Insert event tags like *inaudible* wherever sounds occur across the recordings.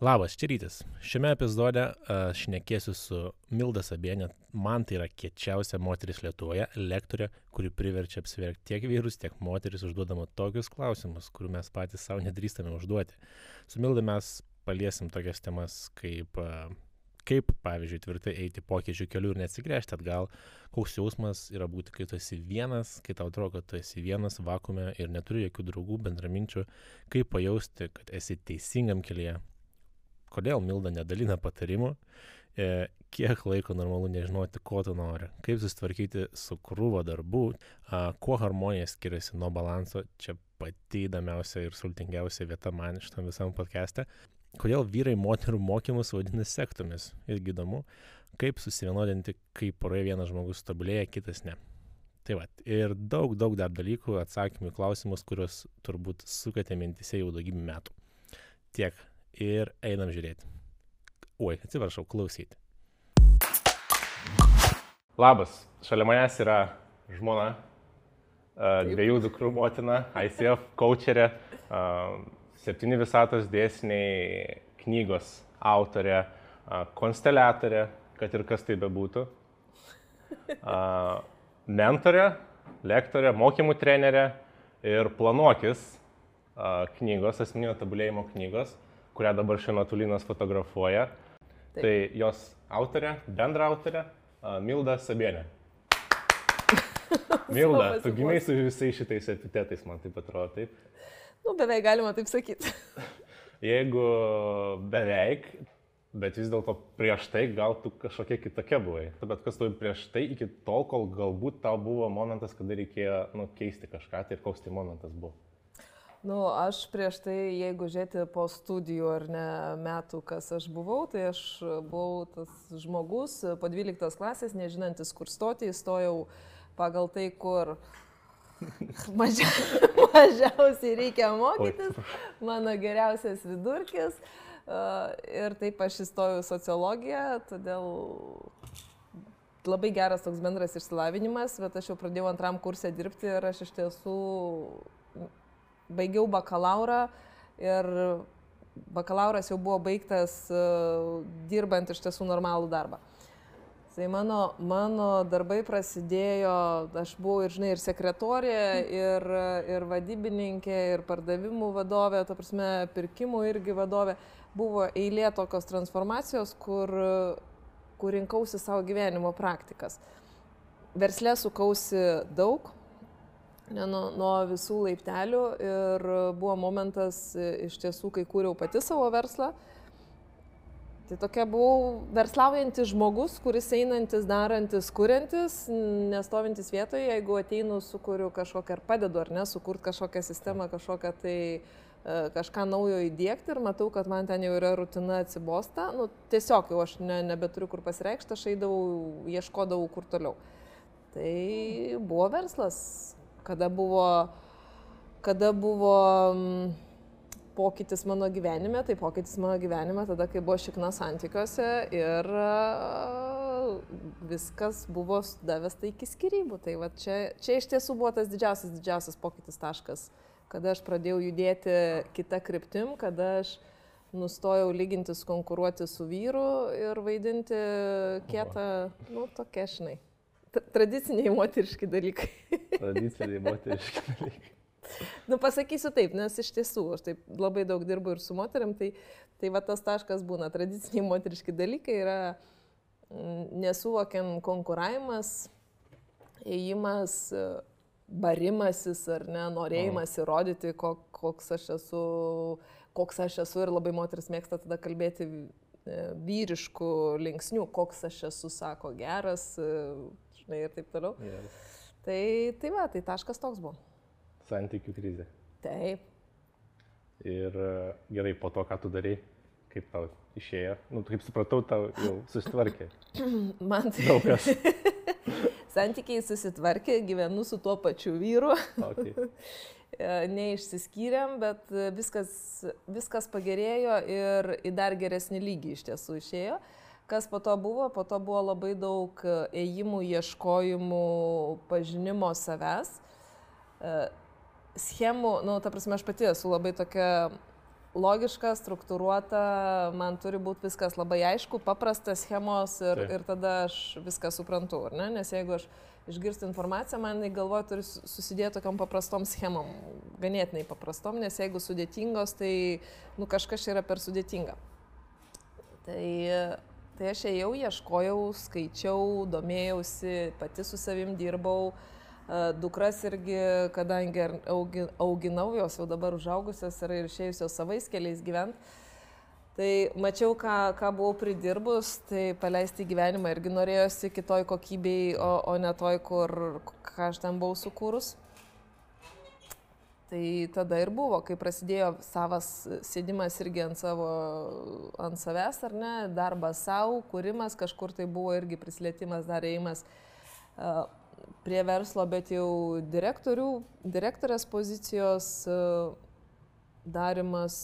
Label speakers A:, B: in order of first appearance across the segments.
A: Labas, čia rytis. Šiame epizode aš šnekėsiu su Milda Sabienė. Man tai yra kiečiausia moteris Lietuvoje, lektorė, kuri priverčia apsiverkti tiek vyrus, tiek moteris užduodama tokius klausimus, kurių mes patys savo nedrįstame užduoti. Su Milda mes paliesim tokias temas kaip, kaip pavyzdžiui, tvirtai eiti pokyčių keliu ir neatsigręžti atgal, koks jausmas yra būti, kai tu esi vienas, kai tau atrodo, kad tu esi vienas vakume ir neturi jokių draugų, bendraminčių, kaip pajausti, kad esi teisingam kelyje kodėl Milda nedalina patarimų, e, kiek laiko normalu nežinoti, ko tu nori, kaip susitvarkyti su krūvo darbų, kuo harmonija skiriasi nuo balanso, čia pati įdomiausia ir sultingiausia vieta man šitam visam podcast'e. Kodėl vyrai moterų mokymus vadina sektomis, irgi įdomu, kaip susivienodinti, kai poroje vienas žmogus tobulėja, kitas ne. Tai va, ir daug, daug dar dalykų, atsakymų į klausimus, kuriuos turbūt sukate mintise jau daugybę metų. Tiek ir einam žiūrėti. Oi, atsiprašau, klausyti. Labas, šalia manęs yra žmona, dviejų dukrų motina, ICF coacherė, septyni visatos dėsniai, knygos autorė, konsteliatorė, kad ir kas tai bebūtų, mentorė, lektorė, mokymų trenerė ir planuokis knygos, asmeninio tabulėjimo knygos kurią dabar šiuo metu Linas fotografuoja. Taip. Tai jos autorė, bendra autorė, Milda Sabienė. *laughs* Milda, tu gimiai su visais šitais epitetais, man taip atrodo, taip?
B: Nu, beveik galima taip sakyti. *laughs*
A: Jeigu beveik, bet vis dėlto prieš tai gal tu kažkokia kitokia buvai. Bet kas tu prieš tai iki tol, kol galbūt tau buvo momentas, kada reikėjo nu, keisti kažką, tai ir koks tai momentas buvo?
B: Nu, aš prieš tai, jeigu žiūrėti po studijų ar ne metų, kas aš buvau, tai aš buvau tas žmogus po 12 klasės, nežinantis, kur stoti, įstojau pagal tai, kur *laughs* mažia, *laughs* mažiausiai reikia mokytis, mano geriausias vidurkis. Ir taip aš įstojau sociologiją, todėl labai geras toks bendras išsilavinimas, bet aš jau pradėjau antram kursė dirbti ir aš iš tiesų baigiau bakalauro ir bakalauras jau buvo baigtas uh, dirbant iš tiesų normalų darbą. Tai mano, mano darbai prasidėjo, aš buvau ir, žinai, ir sekretorė, ir, ir vadybininkė, ir pardavimų vadovė, to prasme, pirkimų irgi vadovė. Buvo eilė tokios transformacijos, kur, kur rinkausi savo gyvenimo praktikas. Verslė sukausi daug, nuo, nuo visų laiptelių ir buvo momentas e, iš tiesų, kai kūriau pati savo verslą. Tai tokia buvau verslaujantis žmogus, kuris einantis, darantis, kuriantis, nestovintis vietoje, jeigu ateinu, sukuriu kažkokią ar padedu, ar ne, sukurti kažkokią sistemą, kažkokią tai e, kažką naujo įdėkti ir matau, kad man ten jau yra rutina atsibosta, nu, tiesiog jau aš ne, nebeturiu kur pasireikšti, aš eidavau, ieškodavau kur toliau. Tai buvo verslas, kada buvo, kada buvo mm, pokytis mano gyvenime, tai pokytis mano gyvenime tada, kai buvo šikna santykiuose ir viskas buvo davęs tai iki skirybų. Tai va čia, čia iš tiesų buvo tas didžiausias, didžiausias pokytis taškas, kada aš pradėjau judėti kitą kryptim, kada aš nustojau lygintis, konkuruoti su vyru ir vaidinti kietą, nu, tokia, žinai. Tradiciniai moteriški dalykai. *laughs*
A: Tradiciniai moteriški dalykai.
B: Nu, pasakysiu taip, nes iš tiesų aš taip labai daug dirbu ir su moteriam, tai, tai va tas taškas būna. Tradiciniai moteriški dalykai yra mm, nesuvokiant konkuravimas, ėjimas, barimasis ar ne, norėjimas įrodyti, koks aš esu, koks aš esu ir labai moteris mėgsta tada kalbėti e, vyriškų linksnių, koks aš esu, sako, geras, žinai, ir taip toliau. Yes. Tai, tai va, tai taškas toks buvo.
A: Santykių krizė.
B: Taip.
A: Ir e, gerai, po to, ką tu darai, kaip tau išėjo, nu, kaip supratau, tau jau susitvarkė. *clears throat*
B: Man tai.
A: Daug kas. *laughs*
B: Santykiai susitvarkė, gyvenu su tuo pačiu vyru.
A: Okay. *laughs*
B: E, neišsiskyrėm, bet viskas, viskas pagerėjo ir į dar geresnį lygį iš tiesų išėjo. Uh, Kas po to buvo? Po to buvo labai daug e, ėjimų, ieškojimų, pažinimo savęs. E, schemų, nu, ta prasme, aš pati esu labai tokia logiška, struktūruota, man turi būti viskas labai aišku, paprastas schemos ir,
A: Taip.
B: ir tada aš viską suprantu, ne? Nes jeigu aš išgirstu informaciją, man į galvoje turi su- susidėti tokiam paprastom schemom, ganėtinai paprastom, nes jeigu sudėtingos, tai nu, kažkas yra per sudėtinga. Tai, tai aš ėjau, ieškojau, skaičiau, domėjausi, pati su savim dirbau. Dukras irgi, kadangi auginau, jos jau dabar užaugusios ir išėjusios savais keliais gyventi. Tai mačiau, ką, ką buvau pridirbus, tai paleisti gyvenimą irgi norėjosi kitoj kokybei, o, o ne toj, kur ką aš ten buvau sukūrus. Tai tada ir buvo, kai prasidėjo savas sėdimas irgi ant, savo, ant savęs, ar ne, darbas savo, kūrimas, kažkur tai buvo irgi prislėtimas, dar ėjimas a, prie verslo, bet jau direktorės pozicijos a, darimas,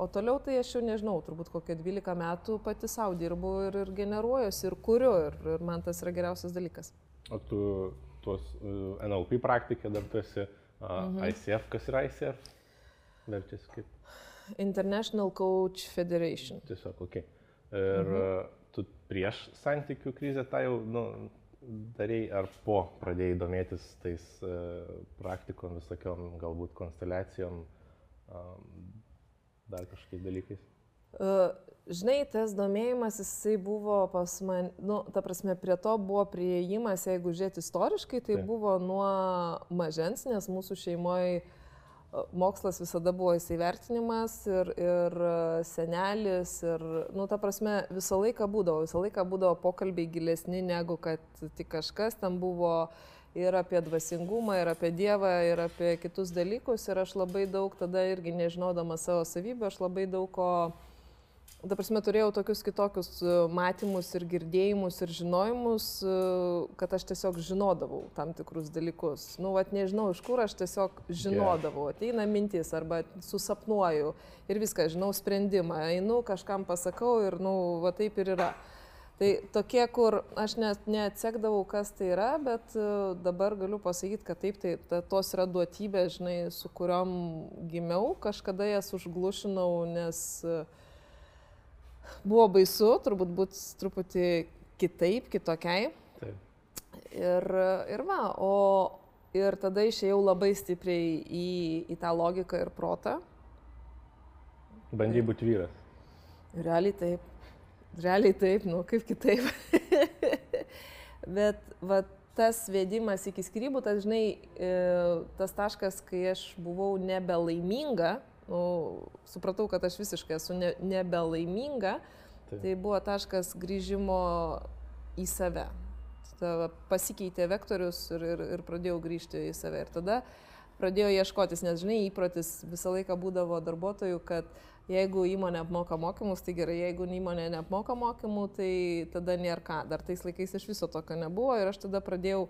B: o toliau tai aš jau nežinau, turbūt kokie 12 metų pati savo dirbu ir, ir generuojuosi, ir kuriu, ir, ir man tas yra geriausias dalykas.
A: O tu tuos uh, NLP praktikę dar tu esi uh, mhm. ICF, kas yra ICF? Verčiasi kaip
B: International Coach Federation.
A: tiesiog, okei. Okay. Ir mhm. tu prieš santykių krizę tą jau, nu, dariai ar po pradėjai domėtis tais uh, praktikom, visokiom galbūt konsteliacijom, um, dar kažkokiais dalykais?
B: Uh, Žinai, tas domėjimas, jisai buvo pas man, nu, ta prasme, prie to buvo prieimas, jeigu žiūrėti istoriškai, tai
A: Taip.
B: buvo nuo mažens, nes mūsų šeimoje mokslas visada buvo įsivertinimas ir, ir e, senelis, ir, nu, ta prasme, visą laiką būdavo, visą laiką būdavo pokalbiai gilesni negu kad tik kažkas, ten buvo ir apie dvasingumą, ir apie Dievą, ir apie kitus dalykus, ir aš labai daug tada irgi nežinodama savo savybių, aš labai daug ko Ta prasme, turėjau tokius kitokius e, matymus ir girdėjimus ir žinojimus, e, kad aš tiesiog žinodavau tam tikrus dalykus. Nu, vat nežinau, iš kur aš tiesiog žinodavau. Ateina mintis arba susapnuoju ir viską, žinau sprendimą. Einu, kažkam pasakau ir, nu, va taip ir yra. Tai tokie, kur aš net neatsekdavau, kas tai yra, bet e, dabar galiu pasakyti, kad taip, tai ta, tos yra duotybės, žinai, su kuriuom gimiau, kažkada jas užglušinau, nes uh, buvo baisu, turbūt būt truputį kitaip, kitokiai.
A: Taip.
B: Ir, ir va, o ir tada išėjau labai stipriai į, į tą logiką ir protą.
A: Bandai būti vyras.
B: Realiai taip. Realiai taip, nu kaip kitaip. *laughs* Bet va, tas vedimas iki skrybų, tas, žinai, e, tas taškas, kai aš buvau nebelaiminga, nu, supratau, kad aš visiškai esu ne, nebelaiminga,
A: Taip.
B: tai buvo taškas grįžimo į save. Tada pasikeitė vektorius ir, ir, ir pradėjau grįžti į save. Ir tada pradėjau ieškotis, nes žinai, įprotis visą laiką būdavo darbuotojų, kad jeigu įmonė apmoka mokymus, tai gerai, jeigu įmonė neapmoka mokymų, tai tada nėra ką. Dar tais laikais iš viso tokio nebuvo ir aš tada pradėjau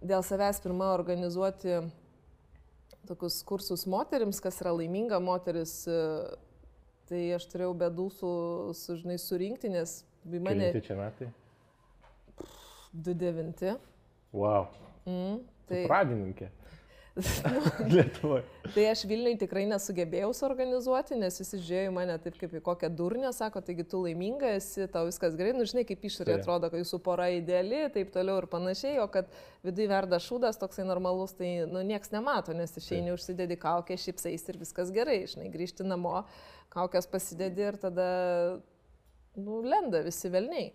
B: dėl savęs pirmą organizuoti tokius kursus moterims, kas yra laiminga moteris. e, Tai aš turėjau bėdų su, su žinai, surinkti, nes mane
A: Kelinti čia metai?
B: 2-9.
A: Wow.
B: Mm,
A: Tai
B: tai,
A: pradininkė. *laughs* Lietuvoje.
B: tai aš Vilniui tikrai nesugebėjau suorganizuoti, nes visi žiūrėjo mane taip kaip į kokią durnę, sako, taigi tu laiminga esi, tau viskas gerai, nu žinai, kaip išorė
A: Taip.
B: atrodo, kad jūsų pora ideali, taip toliau ir panašiai, o kad viduje verda šūdas toksai normalus, tai nu nieks nemato, nes išeini užsidedi kaukę, šipsais ir viskas gerai, žinai, grįžti namo, kaukės pasidedi ir tada, nu, lenda visi velniai.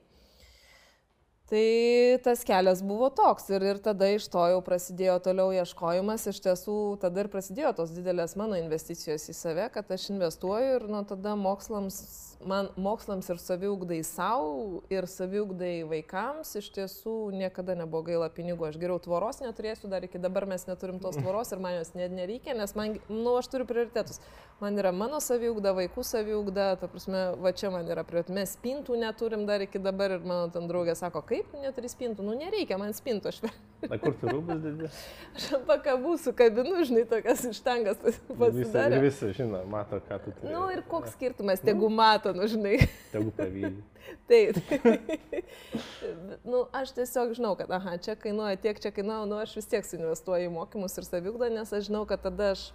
B: Tai tas kelias buvo toks ir, ir tada iš to jau prasidėjo toliau ieškojimas, iš tiesų tada ir prasidėjo tos didelės mano investicijos į save, kad aš investuoju ir nuo tada mokslams, man mokslams ir saviugdai savo ir saviugdai vaikams iš tiesų niekada nebuvo gaila pinigų. Aš geriau tvoros neturėsiu, dar iki dabar mes neturim tos tvoros ir man jos net nereikia, nes man, nu, aš turiu prioritetus. Man yra mano saviugda, vaikų saviugda, ta prasme, va čia man yra prioritetas. Mes spintų neturim dar iki dabar ir mano ten draugė sako, kaip neturi spintų, nu nereikia man spintų, aš,
A: Na kur tu rūbus didži?
B: aš ant pakabų su kabinu, žinai, tokias ištangas
A: Visi,
B: pasidarė.
A: visi žino, mato, ką tu turi.
B: Na nu, ir koks skirtumas, tegu mato, nu žinai.
A: Tegu pavyzdį. *laughs*
B: Taip. *laughs* nu, aš tiesiog žinau, kad, aha, čia kainuoja tiek, čia kainuoja, nu, aš vis tiek suinvestuoju į mokymus ir saviugdą, nes aš žinau, kad tada aš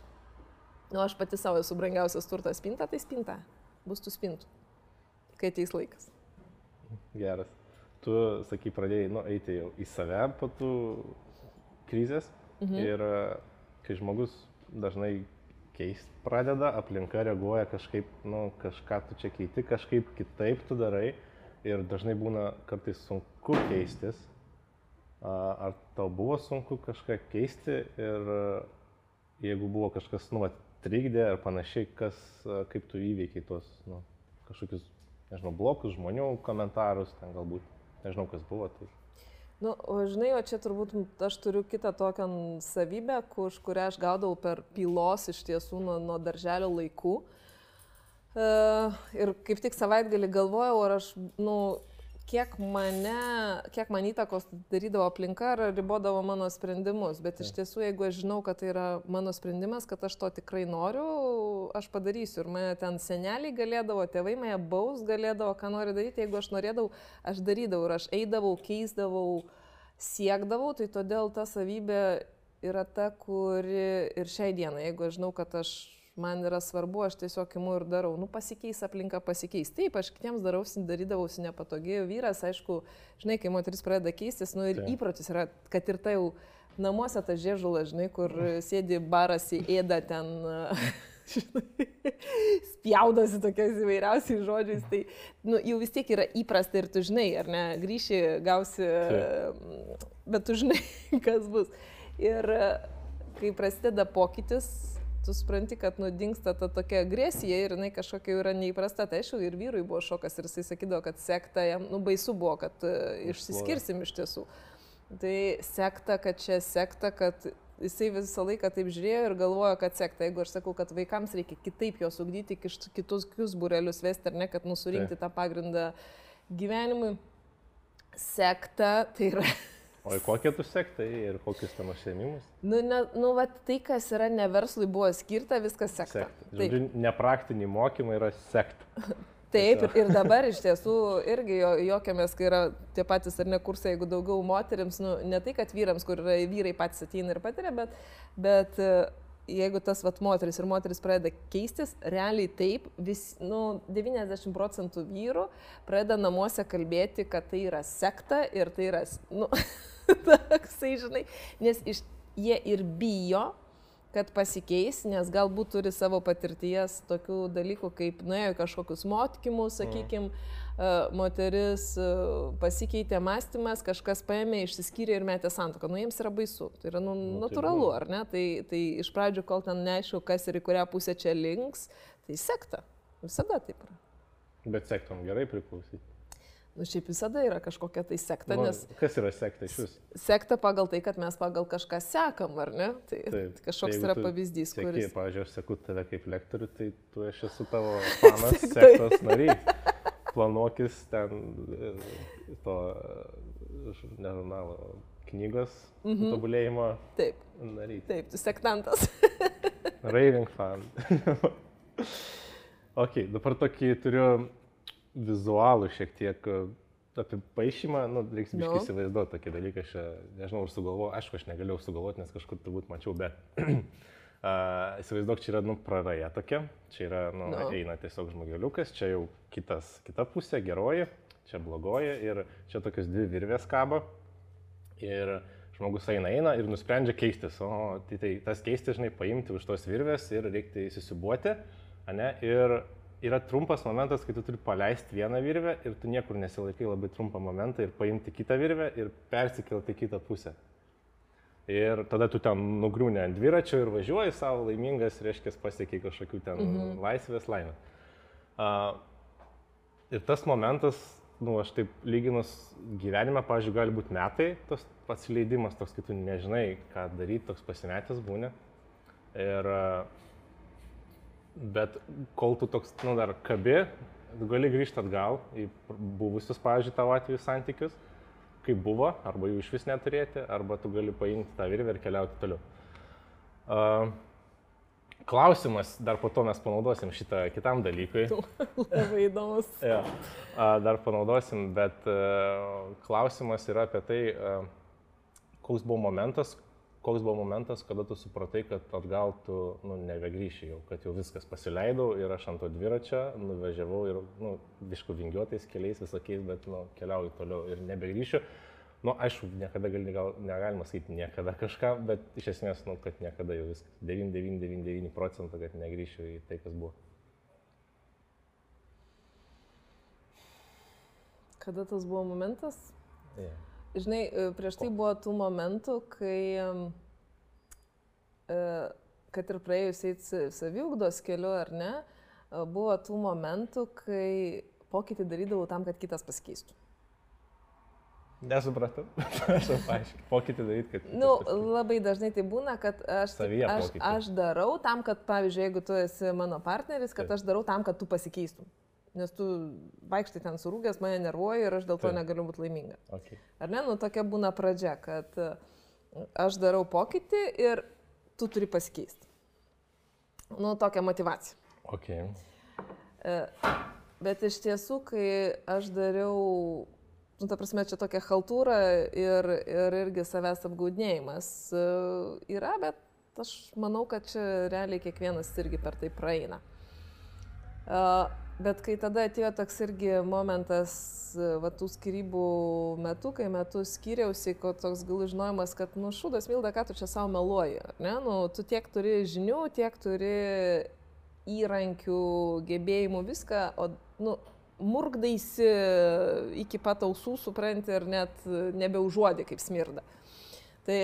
B: Nu, aš pati savo esu brangiausias turtas spinta, tai spinta. Bus tų spintų. Kai ateis laikas.
A: Geras. Tu, sakai, pradėjai nu, eiti jau į save po tų krizės. Mhm. Ir kai žmogus dažnai keist pradeda, aplinka reaguoja kažkaip, nu, kažką tu čia keiti, kažkaip kitaip tu darai. Ir dažnai būna kartais sunku keistis. Ar tau buvo sunku kažką keisti ir jeigu buvo kažkas, nu, trikdė ar panašiai, kas, kaip tu įveikiai tuos, nu, kažkokius, nežinau, blokus, žmonių komentarus, ten galbūt, nežinau, kas buvo. Tai...
B: Nu, o žinai, o čia turbūt aš turiu kitą tokią savybę, už kurią aš gaudavau per pylos iš tiesų nuo, nuo darželio laikų. Uh, ir kaip tik savaitgalį galvojau, ar aš, nu, kiek mane, kiek man įtakos darydavo aplinka ar ribodavo mano sprendimus. Bet iš tiesų, jeigu aš žinau, kad tai yra mano sprendimas, kad aš to tikrai noriu, aš padarysiu. Ir mane ten seneliai galėdavo, tėvai mane baus galėdavo, ką nori daryti. Jeigu aš norėdavau, aš darydavau ir aš eidavau, keisdavau, siekdavau. Tai todėl ta savybė yra ta, kuri ir šiai dienai, jeigu aš žinau, kad aš man yra svarbu, aš tiesiog imu ir darau. Nu, pasikeis aplinka, pasikeis. Taip, aš kitiems darausi, darydavausi nepatogiai. Vyras, aišku, žinai, kai moteris pradeda keistis, nu ir Taip. įprotis yra, kad ir tai jau namuose ta žiežula, žinai, kur sėdi barasi, ėda ten. *laughs* Žinai, spjaudosi tokiais įvairiausiais žodžiais, tai nu, jau vis tiek yra įprasta ir tu žinai, ar ne, grįši, gausi, Taip. bet tu žinai, *laughs* kas bus. Ir kai prasideda pokytis, tu supranti, kad nudingsta ta tokia agresija ir jinai kažkokia yra neįprasta. Tai aišku, ir vyrui buvo šokas ir jisai sakydavo, kad sekta jam, nu baisu buvo, kad uh, išsiskirsim iš tiesų. Tai sekta, kad čia sekta, kad jisai visą laiką taip žiūrėjo ir galvojo, kad sekta. Jeigu aš sakau, kad vaikams reikia kitaip juos ugdyti, kitus, kitus burelius vesti, ar ne, kad nusurinkti tai. tą pagrindą gyvenimui, sekta tai yra
A: O į kokią tu sektai ir kokius tam užsiemimus?
B: Nu, ne, nu va, tai, kas yra ne verslui buvo skirta, viskas sekta. sekta.
A: Žodžiu, nepraktinį mokymą yra sekta. *laughs*
B: Taip, ir, ir dabar iš tiesų irgi jo, jokiamės, kai yra tie patys ar ne kursai, jeigu daugiau moteriams, nu, ne tai, kad vyrams, kur yra vyrai patys ateina ir patiria, bet, bet jeigu tas vat, moteris ir moteris pradeda keistis, realiai taip, vis, nu, 90 procentų vyrų pradeda namuose kalbėti, kad tai yra sekta ir tai yra, nu, *laughs* toksai, žinai, nes iš, jie ir bijo, kad pasikeis, nes galbūt turi savo patirties tokių dalykų, kaip nuėjo kažkokius mokymus, sakykime, mm moteris pasikeitė mąstymas, kažkas paėmė, išsiskyrė ir metė santoką. Nu, jiems yra baisu. Tai yra nu, nu, natūralu, ar ne? Tai, tai iš pradžių, kol ten neaišku, kas ir į kurią pusę čia links, tai sekta. Visada taip yra.
A: Bet sektom gerai priklausyti.
B: Nu, šiaip visada yra kažkokia tai sekta, nu, nes...
A: Kas yra sekta iš vis?
B: Sekta pagal tai, kad mes pagal kažką sekam, ar ne? Tai, Taip, kažkoks tai yra pavyzdys,
A: seki, kuris... Pavyzdžiui, aš seku tave kaip lektorių, tai tu esi su tavo *laughs* fanas sektos nariai planuokis ten e, to e, žurnalo knygos mhm. tobulėjimo.
B: Taip.
A: Daryti.
B: Taip, tu sektantas. *laughs*
A: Raving fan. *laughs* ok, dabar tokį turiu vizualų šiek tiek e, apipaišymą, nu, reiks biškai no. įsivaizduoti tokį dalyką, aš nežinau, ar sugalvoju, aišku, aš negalėjau sugalvoti, nes kažkur turbūt mačiau, bet *clears throat* Uh, įsivaizduok, čia yra, nu, praraja tokia, čia yra, nu, no. eina tiesiog žmogeliukas, čia jau kitas, kita pusė, geroji, čia blogoji ir čia tokios dvi virvės kabo ir žmogus eina, eina ir nusprendžia keistis, o tai, tai tas keistis, žinai, paimti už tos virvės ir reikia įsisibuoti, ne, ir yra trumpas momentas, kai tu turi paleisti vieną virvę ir tu niekur nesilaikai labai trumpą momentą ir paimti kitą virvę ir persikelti į kitą pusę. Ir tada tu ten nugriūni ant dviračio ir važiuoji savo laimingas, reiškia, pasiekiai kažkokių ten mm -hmm. laisvės laimę. Uh, ir tas momentas, nu, aš taip lyginus gyvenime, pažiūrėjau, gali būti metai, tas pats leidimas, toks, kai tu nežinai, ką daryti, toks pasimetęs būni. Ir, uh, bet kol tu toks, nu, dar kabi, gali grįžti atgal į buvusius, pažiūrėjau, tavo atveju santykius kaip buvo, arba jų iš vis neturėti, arba tu gali paimti tą virvę ir keliauti toliau. Uh, klausimas, dar po to mes panaudosim šitą kitam dalykui. *laughs*
B: Labai įdomus.
A: ja, dar panaudosim, bet uh, klausimas yra apie tai, uh, koks buvo momentas, koks buvo momentas, kada tu supratai, kad atgal tu nu, nebegrįši jau, kad jau viskas pasileidau ir aš ant to dviračio nuvažiavau ir, nu, višku vingiuotais keliais visokiais, bet, nu, keliauju toliau ir nebegrįšiu. Nu, aišku, niekada gali, gal, negalima sakyti niekada kažką, bet iš esmės, nu, kad niekada jau viskas. 9999 procentų, kad negrįšiu į tai, kas buvo.
B: Kada tas buvo momentas?
A: Yeah.
B: Žinai, e, prieš tai buvo tų momentų, kai, e, kad ir praėjusiais saviugdos keliu ar ne, e, buvo tų momentų, kai pokytį darydavau tam, kad kitas pasikeistų.
A: Nesupratau. *laughs* aš jau paaiškinau. Pokytį daryti, kad...
B: Na, nu, labai dažnai tai būna, kad aš, aš, aš darau tam, kad, pavyzdžiui, jeigu tu esi mano partneris, kad
A: Taip.
B: aš darau tam, kad tu pasikeistum. Nes tu vaikštai ten surūgęs, mane nervuoji ir aš dėl to
A: Taip.
B: negaliu būti laiminga.
A: Okay.
B: Ar ne? Nu, tokia būna pradžia, kad e, aš darau pokytį ir tu turi pasikeisti. Nu, tokia motivacija.
A: Okay.
B: E, Bet iš tiesų, kai aš dariau, nu, ta prasme, čia tokia haltūra ir, ir irgi savęs apgaudinėjimas e, yra, bet aš manau, kad čia realiai kiekvienas irgi per tai praeina. E, Bet kai tada atėjo toks irgi momentas, e, va tų skirybų metu, kai metu skyriausi, kad toks gal žinojimas, kad, nu, šūdas Milda, ką tu čia savo meluoji, ne? Nu, tu tiek turi žinių, tiek turi įrankių, gebėjimų, viską, o, nu, murgdaisi iki pat ausų, supranti, ir net nebeužuodė kaip smirda. Tai,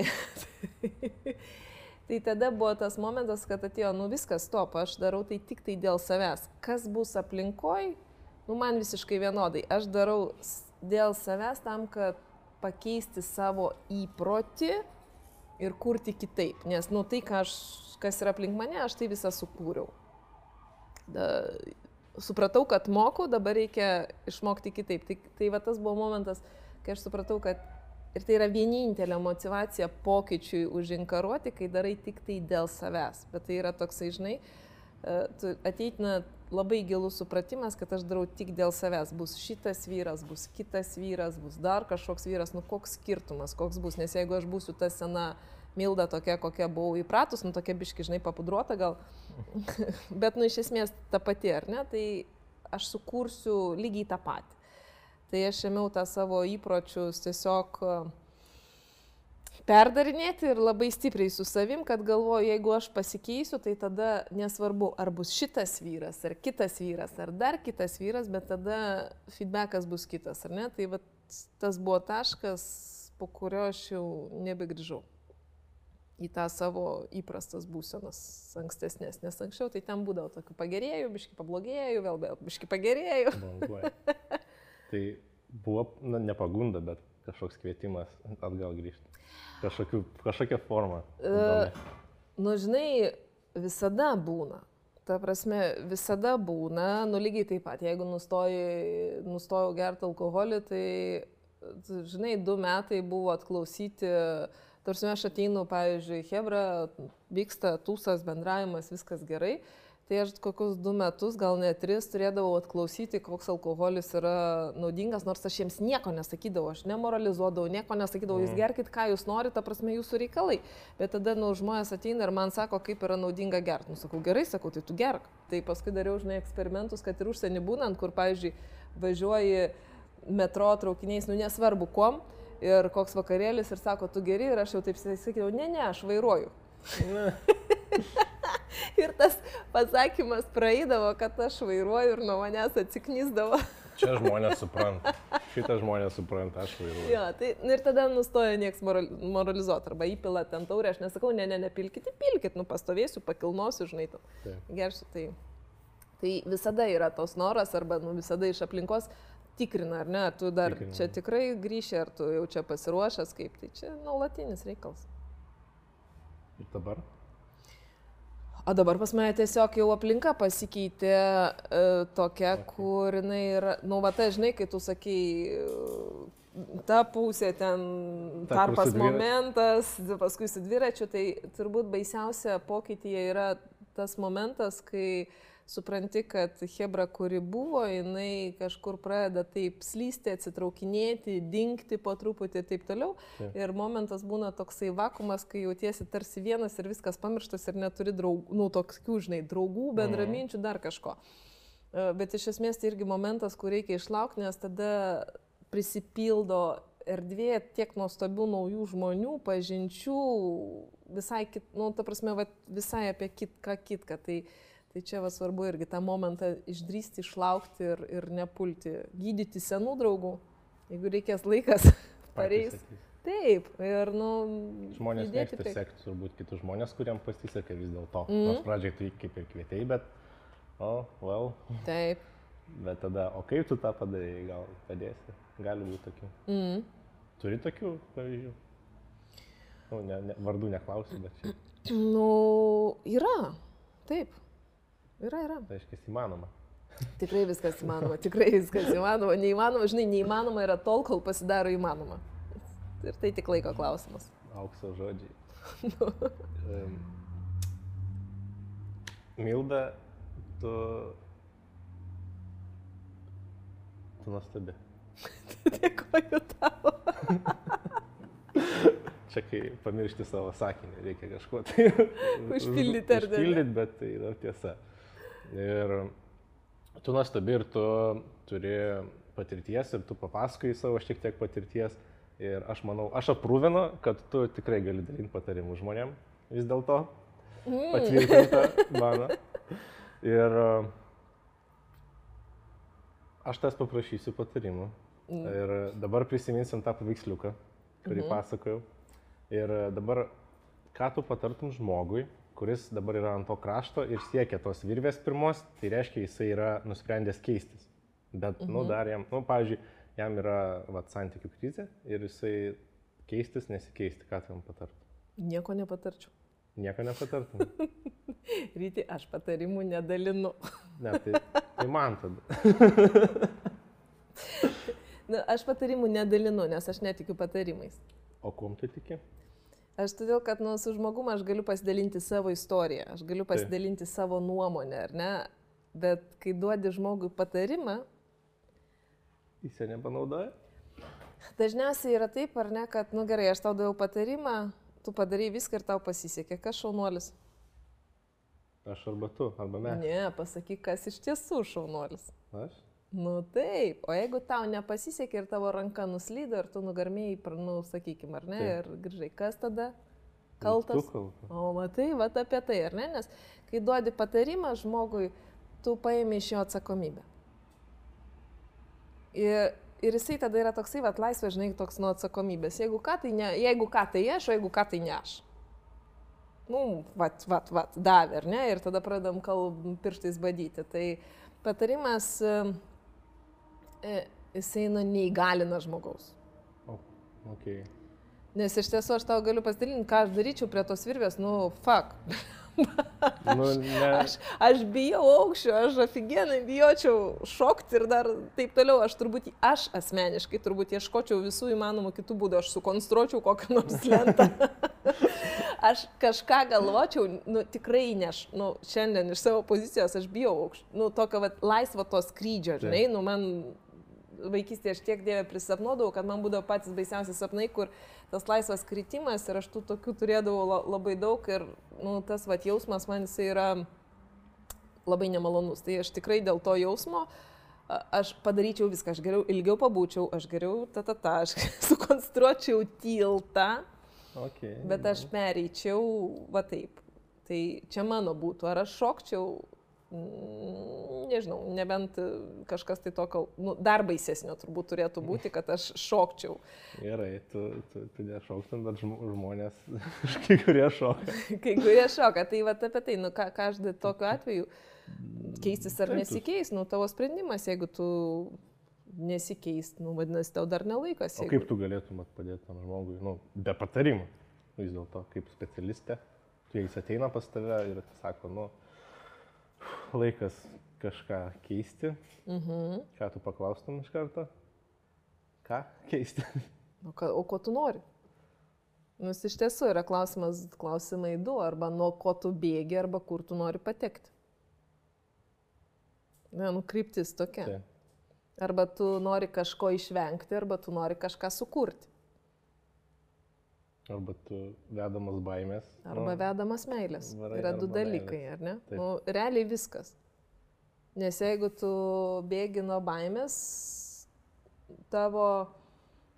B: *laughs* tai tada buvo tas momentas, kad atėjo, nu viskas, stop, aš darau tai tik tai dėl savęs. Kas bus aplinkoj, nu man visiškai vienodai. Aš darau dėl savęs tam, kad pakeisti savo įprotį ir kurti kitaip. Nes, nu tai, ką aš, kas yra aplink mane, aš tai visą sukūriau. Da, supratau, kad moku, dabar reikia išmokti kitaip. Tai, tai va tas buvo momentas, kai aš supratau, kad ir tai yra vienintelė motivacija pokyčiui užinkaruoti, kai darai tik tai dėl savęs. Bet tai yra toksai, žinai, e, ateitina labai gilus supratimas, kad aš darau tik dėl savęs. Bus šitas vyras, bus kitas vyras, bus dar kažkoks vyras, nu koks skirtumas, koks bus. Nes jeigu aš būsiu ta sena milda tokia, kokia buvau įpratus, nu tokia biški, žinai, papudruota gal, *laughs* bet nu iš esmės ta pati, ar ne, tai aš sukursiu lygiai tą patį. Tai aš ėmiau tą savo įpročius tiesiog e, perdarinėti ir labai stipriai su savim, kad galvoju, jeigu aš pasikeisiu, tai tada nesvarbu, ar bus šitas vyras, ar kitas vyras, ar dar kitas vyras, bet tada feedbackas bus kitas, ar ne? Tai vat, tas buvo taškas, po kurio aš jau nebegrįžau į tą savo įprastas būsenas ankstesnės, nes anksčiau tai ten būdavo tokių pagerėjų, biški pablogėjų, vėl biški pagerėjų. *laughs*
A: Tai buvo, na, ne pagunda, bet kažkoks kvietimas atgal grįžti. Kažkokiu, kažkokia forma. įdomi.
B: Nu, žinai, visada būna. Ta prasme, visada būna, nu lygiai taip pat, jeigu nustoji, nustojau gerti alkoholį, tai, žinai, du metai buvo atklausyti, tarsi aš ateinu, pavyzdžiui, Hebra, vyksta tūsas, bendravimas, viskas gerai. Tai aš kokius du metus, gal net tris, turėdavau atklausyti, koks alkoholis yra naudingas, nors aš jiems nieko nesakydavau, aš nemoralizuodavau, nieko nesakydavau, jūs gerkit, ką jūs norite, ta prasme, jūsų reikalai. Bet tada, nu, žmonės ateina ir man sako, kaip yra naudinga gerti. Nu, sakau, gerai, sakau, tai tu gerk. Tai paskui dariau, žinai, eksperimentus, kad ir užsienį būnant, kur, pavyzdžiui, važiuoji metro traukiniais, nu, nesvarbu kuom, ir koks vakarėlis, ir sako, tu geri, ir aš jau taip sakydavau, ne, ne, aš vairuoju. *laughs* *laughs* Ir tas pasakymas praeidavo, kad aš vairuoju ir nuo manęs atsiknysdavo.
A: Čia žmonės supranta. Šitą žmonės supranta, aš vairuoju.
B: Jo, tai nu, ir tada nustoja nieks moral, moralizuoti arba įpila ten taurę, aš nesakau, ne, ne, nepilkit, pilkit, nu pastovėsiu, pakilnosiu, žinai, tu. Gersiu, tai. Tai visada yra tos noras arba nu, visada iš aplinkos tikrina, ar ne, ar tu dar
A: Tikrina.
B: čia tikrai grįši, ar tu jau čia pasiruošęs, kaip tai čia nuolatinis reikalas.
A: Ir dabar?
B: O dabar pas mane tiesiog jau aplinka pasikeitė e, tokia, kur jinai yra, nu, va, tai žinai, kai tu sakai, e, ta pusė ten,
A: Ta,
B: tarpas momentas, paskui su dviračiu, tai turbūt baisiausia pokytyje yra tas momentas, kai supranti, kad Hebra, kuri buvo, jinai kažkur pradeda taip slysti, atsitraukinėti, dinkti po truputį ir taip toliau.
A: Taip.
B: Ir momentas būna toksai vakumas, kai jautiesi tarsi vienas ir viskas pamirštas ir neturi draugų, nu, tokių, žinai, draugų, bendraminčių, dar kažko. E, Bet iš esmės tai irgi momentas, kur reikia išlaukti, nes tada prisipildo erdvė tiek nuostabių naujų žmonių, pažinčių, visai, kit, nu, ta prasme, va, visai apie kitką kitką. Tai, tai čia va svarbu irgi tą momentą išdrysti, išlaukti ir, ir nepulti, gydyti senų draugų, jeigu reikės laikas, *laughs* pareis. Taip, ir, nu,
A: Žmonės mėgsta
B: prieki.
A: sekti turbūt kitus žmonės, kuriems pasisekė vis dėlto. Mm. Nors pradžiai jį kaip ir kvietėjai, bet, o, oh, well,
B: Taip.
A: bet tada, o kaip tu tą padarėjai, gal padėsi. Gali būti tokių.
B: Mm.
A: Turi tokių pavyzdžių? Nu, ne, ne, vardų neklausiu, bet čia,
B: Nu, yra. Taip. Yra, yra.
A: tai reiškia, įmanoma.
B: Tikrai viskas įmanoma, tikrai viskas įmanoma. Neįmanoma, žinai, neįmanoma yra tol, kol pasidaro įmanoma. Ir tai tik laiko klausimas.
A: Aukso žodžiai. *laughs* um, Milda, tu... Tu nuostabi. *laughs*
B: Dėkoju tau. *laughs*
A: Čia kai pamiršti savo sakinį, reikia kažko tai
B: Užpildyti, ar ne?
A: Užpildyti, bet tai yra tiesa. Ir tu nuostabi ir tu turi patirties ir tu papasakai savo šiek tiek patirties. Ir aš manau, aš aprūvinu, kad tu tikrai gali dalinti patarimų žmonėm vis dėlto.
B: Mm.
A: Patvirtinta mano. Ir uh, aš tas paprašysiu patarimų.
B: Mm.
A: Ir dabar prisiminsim tą paveiksliuką, kurį
B: Mhm.
A: pasakojau. Ir dabar, ką tu patartum žmogui, kuris dabar yra ant to krašto ir siekia tos virvės pirmos, tai reiškia, jisai yra nusprendęs keistis. Bet, mhm. nu,
B: Mhm.
A: dar jam, nu, pavyzdžiui, jam yra, va, santykių krizė ir jisai keistis, nesikeisti, ką tu jam patartum.
B: Nieko nepatarčiau.
A: Nieko nepatartum. *laughs*
B: Ryti, aš patarimų nedalinu. *laughs*
A: Ne, tai, tai man tada. *laughs*
B: Na, aš patarimų nedalinu, nes aš netikiu patarimais.
A: O kuom tu tiki?
B: Aš todėl, kad nu, su žmogum aš galiu pasidalinti savo istoriją, aš galiu pasidalinti savo nuomonę, ar ne? Bet kai duodi žmogui patarimą,
A: Jis jo nepanaudoja?
B: dažniausiai yra taip, ar ne, kad, nu gerai, aš tau daviau patarimą, tu padarai viską ir tau pasisekė. Kas šaunuolis?
A: Aš arba tu, arba mes.
B: Ne, pasakyk, kas iš tiesų šaunuolis.
A: Aš?
B: Nu taip, o jeigu tau nepasisekė ir tavo ranka nuslydo ir tu nugarmėjai, nu, sakykime, ar ne,
A: Taip.
B: ir grįžai, kas tada? Kaltas. O matai, va apie tai, ar ne? Nes kai duodi patarimą žmogui, tu paimi iš jo atsakomybę. Ir, ir jisai tada yra toksai, va, laisvas, žinai, toks nuo atsakomybės. Jeigu ką, tai ne, jeigu ką, tai aš, o jeigu ką, tai ne aš. Nu, vat, vat, vat, davė, ar ne? Ir tada pradam kalb pirštais badyti. Tai patarimas, jisai, nu, neįgalina žmogaus.
A: O, okay.
B: Nes iš tiesų aš tau galiu pasidalinti, ką aš daryčiau prie tos virvės, nu, fuck.
A: Nu, *laughs* ne,
B: Aš, aš bijau aukščio, aš aфиgenai bijočiau šokti ir dar taip toliau. Aš turbūt, aš asmeniškai turbūt ieškočiau visų įmanomų kitų būdų, aš sukonstruočiau kokią nors lentą. *laughs* aš kažką galvočiau, nu tikrai neš, nu šiandien iš savo pozicijos aš bijau aukščio. Nu tokio vat, laisvo to skrydžio, žinai, nu man vaikystėje aš tiek dievę prisapnuodavau, kad man būdavo patys baisiausi sapnai, kur tas laisvas kritimas ir aš tų tokių turėdavau la- labai daug ir nu, tas vat, jausmas man jisai yra labai nemalonus. Tai aš tikrai dėl to jausmo aš padaryčiau viską, aš geriau ilgiau pabūčiau, aš geriau ta ta ta, aš *laughs* sukonstruočiau tiltą,
A: okay.
B: bet aš pereičiau va taip. Tai čia mano būtų, ar aš šokčiau, nežinau, nebent e, kažkas tai tokio, nu, dar baisesnio turbūt turėtų būti, kad aš šokčiau.
A: Gerai, tu, tu, tu nešauktum, bet žmo- žmonės, *laughs* kai kurie šoka. *laughs*
B: Kai kurie šoka, tai va apie tai, nu ką, ką aš tokiu atveju, keistis ar
A: Taip,
B: nesikeis, nu tavo sprendimas, jeigu tu nesikeis, nu vadinasi, tau dar nelaikas.
A: O kaip tu galėtum padėti tam žmogui, nu, be patarimų, vis dėlto, kaip specialistė, tu jais ateina pas tave ir sako, nu, laikas kažką keisti,
B: Mhm.
A: ką tu paklaustum iš karto? Ką keisti?
B: O, ką, o ko tu nori? Nu, jis iš tiesų yra klausimas, klausimai du, arba nuo ko tu bėgi, arba kur tu nori patekti. Ne, nu, kryptis tokia.
A: Tai.
B: Arba tu nori kažko išvengti, arba tu nori kažką sukurti.
A: Arba tu vedamas baimės.
B: Arba nu, vedamas meilės.
A: varai
B: Yra du dalykai,
A: meilės.
B: ar ne?
A: Taip.
B: Nu, realiai viskas. Nes jeigu tu bėgi nuo baimės, tavo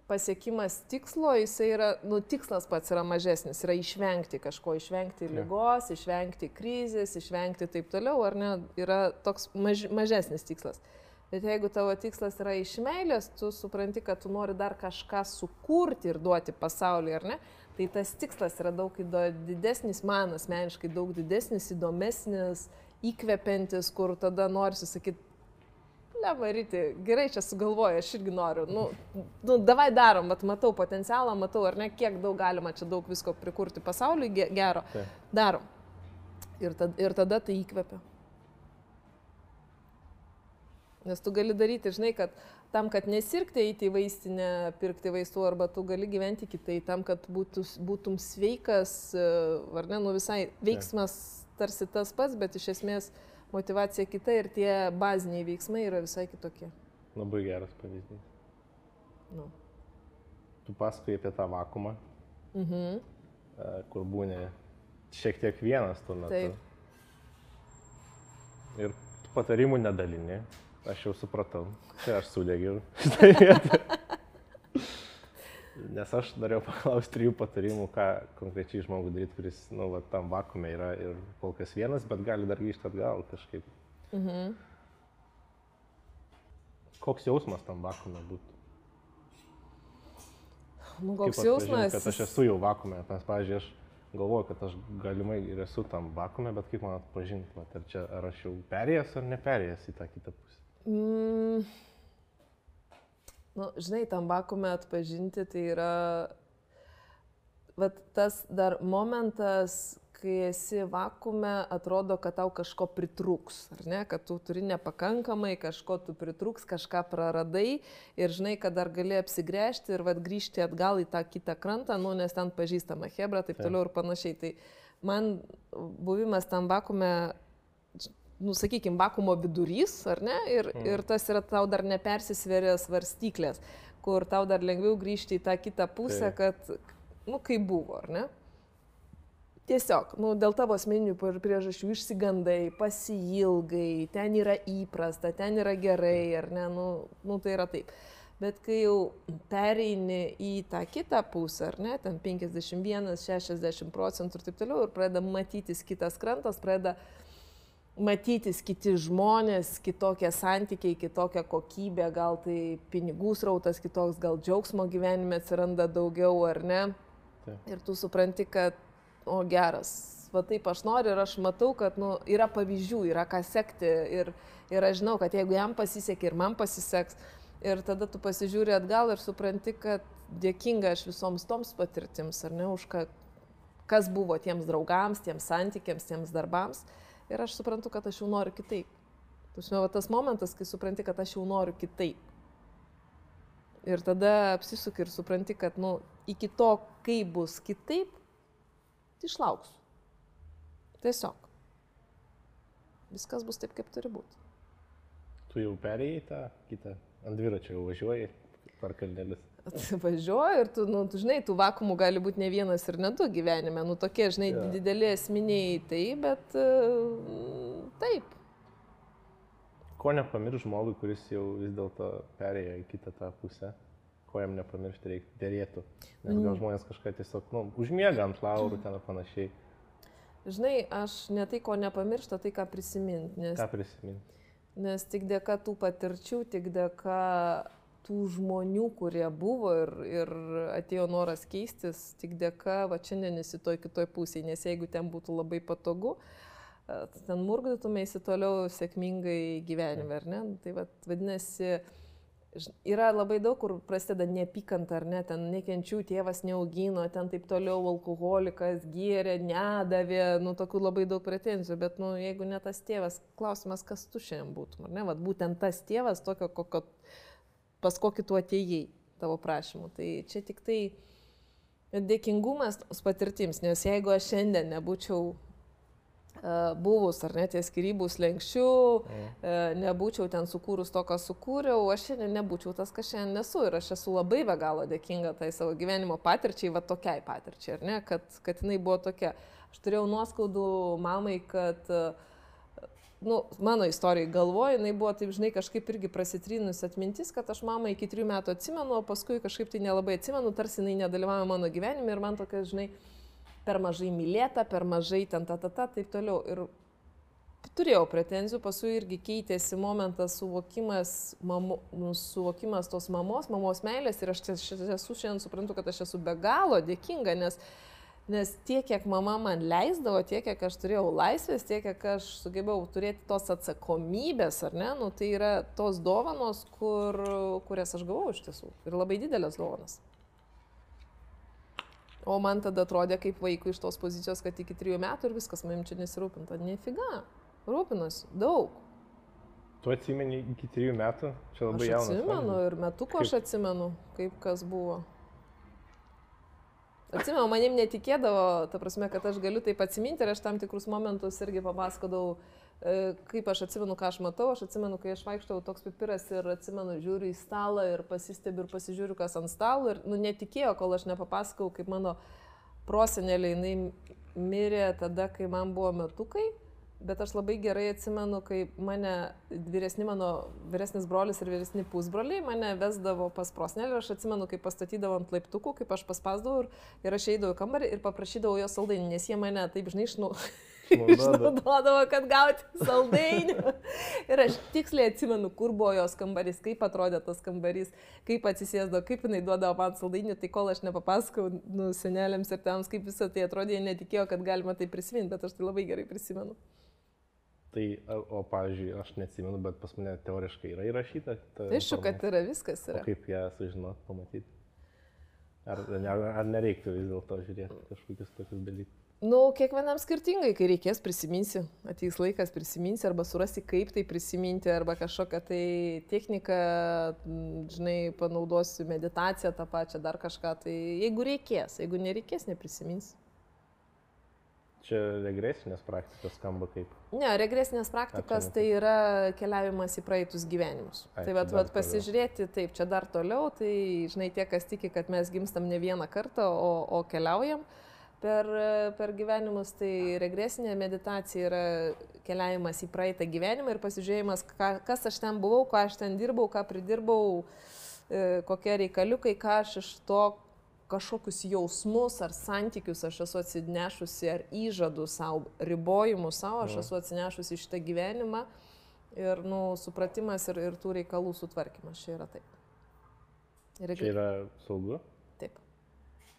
B: pasiekimas tikslo, jisai yra, nu, tikslas pats yra mažesnis, yra išvengti kažko, išvengti
A: Taip.
B: lygos, išvengti krizės, išvengti taip toliau, ar ne, yra toks maž, mažesnis tikslas. Bet jeigu tavo tikslas yra iš meilės, tu supranti, kad tu nori dar kažką sukurti ir duoti pasauliui, ar ne, tai tas tikslas yra daug didesnis, man asmeniškai daug didesnis, įdomesnis, įkvepiantis, kur tada nori sakyti, Levaryti, gerai čia sugalvoju, aš irgi noriu. Nu, nu davai darom, bet matau potencialą, matau, ar ne, kiek daug galima čia daug visko prikurti pasauliui ge- gero. Darom. Ir, tad, ir tada tai įkvepia. Nes tu gali daryti, žinai, kad tam, kad nesirgti eiti į vaistinę, pirkti vaistų, arba tu gali gyventi kitai, tam, kad būtų, būtum sveikas, e, ar ne, nu visai veiksmas tarsi tas pats, bet iš esmės motivacija kita ir tie baziniai veiksmai yra visai kitokie.
A: Labai geras pavyzdys.
B: Nu.
A: Tu pasakoji apie tą vakumą,
B: Mhm.
A: e, kur būni šiek tiek vienas tuo metu.
B: Taip.
A: Ir patarimų nedalini. Aš jau supratau. Čia aš sudegiau. *laughs* Nes aš norėjau paklausti trijų patarimų, ką konkrečiai žmogui daryti, kuris, nu, va, tam vakume yra ir kol kas vienas, bet gali dar grįžti atgal kažkaip.
B: Mhm.
A: Koks jausmas tam vakume būtų?
B: Nu, koks jausmas?
A: Kad aš esu jau vakume, nes, pavyzdžiui, aš galvoju, kad aš galimai ir esu tam vakume, bet kaip man atpažinti, ar, čia, ar aš jau perėjęs ar neperėjęs į tą kitą pusę.
B: Mm. Nu, žinai, tam vakume atpažinti tai yra vat, tas dar momentas, kai esi vakume, atrodo, kad tau kažko pritrūks, ar ne, kad tu turi nepakankamai, kažko tu pritrūks, kažką praradai ir žinai, kad dar gali apsigręžti ir vat, grįžti atgal į tą kitą krantą, nu, nes ten pažįstama hebra, taip toliau ir panašiai. Tai man buvimas tam vakume nu, sakykime, vakumo vidurys, ar ne? Ir, mm. ir tas yra tau dar nepersisvėrė svarstyklės, kur tau dar lengviau grįžti į tą kitą pusę,
A: Taip.
B: kad, nu, kaip buvo, ar ne? Tiesiog, nu, dėl tavo asmeninių priežasčių išsigandai, pasilgai, ten yra įprasta, ten yra gerai, ar ne, nu, nu tai yra taip. Bet kai jau pereini į tą kitą pusę, ar ne, ten 51, 60 procentų ir taip toliau, ir pradeda matytis kitas krantas, pradeda matytis kiti žmonės, kitokie santykiai, kitokia kokybė, gal tai pinigų srautas kitoks, gal džiaugsmo gyvenime atsiranda daugiau ar ne.
A: Taip.
B: Ir tu supranti, kad, o geras, va taip aš noriu ir aš matau, kad nu, yra pavyzdžių, yra ką sekti ir, ir aš žinau, kad jeigu jam pasisekė ir man pasiseks, ir tada tu pasižiūri atgal ir supranti, kad dėkinga aš visoms toms patirtims, ar ne, už ką, kas buvo tiems draugams, tiems santykiams, tiems darbams. Ir aš suprantu, kad aš jau noriu kitaip. Tu žinai, va tas momentas, kai supranti, kad aš jau noriu kitaip. Ir tada apsisuki ir supranti, kad, nu, iki to, kai bus kitaip, tai išlauksiu. Tiesiog. Viskas bus taip, kaip turi būti.
A: Tu jau perėjai tą kitą, ant dviračio jau važiuoji per kalnelis.
B: Važiuoju ir tu, nu, tu žinai, tų vakumų gali būti ne vienas ir ne du gyvenime. Nu, tokie, žinai, yeah. dideli esminiai tai, bet uh, taip.
A: Ko nepamirš žmogui, kuris jau vis dėlto perėjo į kitą tą pusę, ko jam nepamiršti reik, dėrėtų. Nes gal
B: Mm.
A: žmonės kažką tiesiog, nu, užmiega ant laurų ten ar panašiai.
B: Žinai, aš ne tai, ko nepamiršta, tai ką prisiminti. Nes
A: Ką prisiminti?
B: Nes tik dėka tų patirčių, tik dėka tų žmonių, kurie buvo ir, ir atėjo noras keistis, tik dėka, va šiandien esi toj kitoj pusėje, nes jeigu ten būtų labai patogu, e, ten murgdytumėsi toliau sėkmingai gyvenime, ar ne? Tai va, vadinasi, yra labai daug, kur prasideda neapykanta, ar ne, ten nekenčių, tėvas neaugino, ten taip toliau alkoholikas, gėrė, nedavė, nu tokių labai daug pretenzijų, bet, nu, jeigu ne tas tėvas, klausimas, kas tu šiandien būtum, ar ne, Vat būtent tas tėvas, tokio, kokio, pas kokį tu atėjai tavo prašymu. Tai čia tik tai dėkingumas tos patirtims, nes jeigu aš šiandien nebūčiau buvus, ar net tie skirybų slengščių, mm. nebūčiau ten sukūrus to, ką sukūriau, aš šiandien nebūčiau tas, kas šiandien nesu. Ir aš esu labai be galo dėkinga tai savo gyvenimo patirčiai, va tokiai patirčiai, ar ne, kad, kad jinai buvo tokia. Aš turėjau nuoskaudų mamai, kad, nu, mano istorijai galvoju, jinai buvo taip, žinai, kažkaip irgi prasitrynus atmintis, kad aš mamą iki trijų metų atsimenu, o paskui kažkaip tai nelabai atsimenu, tarsi jinai nedalyvavo mano gyvenime ir man tokia, žinai, per mažai mylėta, per mažai ten ta ta ta, taip toliau. Ir turėjau pretenzijų, paskui irgi keitėsi momentas suvokimas, mamo, nu, suvokimas tos mamos, mamos meilės ir aš esu šiandien suprantu, kad aš esu be galo dėkinga, nes, nes tiek, kiek mama man leisdavo, tiek, kiek aš turėjau laisvės, tiek, kiek aš sugebėjau turėti tos atsakomybės, ar ne, nu, tai yra tos dovanos, kur, kurias aš gavau iš tiesų ir labai didelės dovanas. O man tada atrodė kaip vaikui iš tos pozicijos, kad iki trijų metų ir viskas manim čia nesirūpinta. Nefiga, rūpinosi daug.
A: Tu atsimeni iki trijų metų, čia labai jaunas.
B: Atsimenu ir metuko kaip... aš atsimenu, kaip kas buvo. Atsimenu, manim netikėdavo, ta prasme, kad aš galiu taip atsiminti ir aš tam tikrus momentus irgi papasakodavau E, kaip aš atsimenu, ką aš matau, aš atsimenu, kai aš vaikštau toks pipiras ir atsimenu, žiūriu į stalą ir pasistebiu ir pasižiūriu, kas ant stalo ir, nu, netikėjo, kol aš nepapasakau, kaip mano prosenelė, jinai mirė tada, kai man buvo metukai, bet aš labai gerai atsimenu, kai mane vyresni mano vyresnis brolis ir vyresni pusbroliai mane vesdavo pas prosenelį ir aš atsimenu, kaip pastatydavo ant laiptukų, kaip aš paspasdavau ir, ir aš eidavau į kambarį ir paprašydavau jo saldainį, nes jie mane taip, žinai, išnau *laughs* išnaudodavo, kad gauti saldainių. *laughs* ir aš tiksliai atsimenu, kur buvo jos kambarys, kaip atrodė tas kambarys, kaip atsisėsdavo, kaip jinai duodavo man saldainių, tai kol aš nepapasakau nu, senelėms ir tėvams, kaip visą tai atrodė, jie netikėjo, kad galima tai prisiminti, bet aš tai labai gerai prisimenu.
A: Tai, o, pavyzdžiui, aš neatsimenu, bet pas mane teoriškai yra įrašyta.
B: Tai aišku, kad yra viskas. Yra.
A: O kaip ją sužinot, pamatyti? Ar, ar, ar nereiktų vis dėlto žiūrėti kažkokius tokius dalykus?
B: Nu, kiekvienam skirtingai, kai reikės prisiminsi, ateis laikas prisiminsi arba surasi, kaip tai prisiminti, arba kažkokią tai techniką, žinai, panaudosiu meditaciją tą pačią, dar kažką, tai jeigu reikės, jeigu nereikės, neprisimins.
A: Čia regresinės praktikos skamba kaip?
B: Ne, regresinės praktikos tai yra keliavimas į praeitus gyvenimus. Ai, tai vad, vad pasižiūrėti, taip, čia dar toliau, tai žinai, tie, kas tiki, kad mes gimstam ne vieną kartą, o, o keliaujam. Per, per gyvenimus, tai regresinė meditacija yra keliavimas į praeitą gyvenimą ir pasižiūrėjimas, ką, kas aš ten buvau, ką aš ten dirbau, ką pridirbau, e, kokie reikaliukai, ką aš iš to kažkokius jausmus ar santykius aš esu atsinešusi, ar įžadų savo, ribojimų savo, aš esu atsinešusi iš tą gyvenimą ir, nu, supratimas ir, ir tų reikalų sutvarkymas. Čia yra taip.
A: Ir, Čia yra saugu?
B: Taip.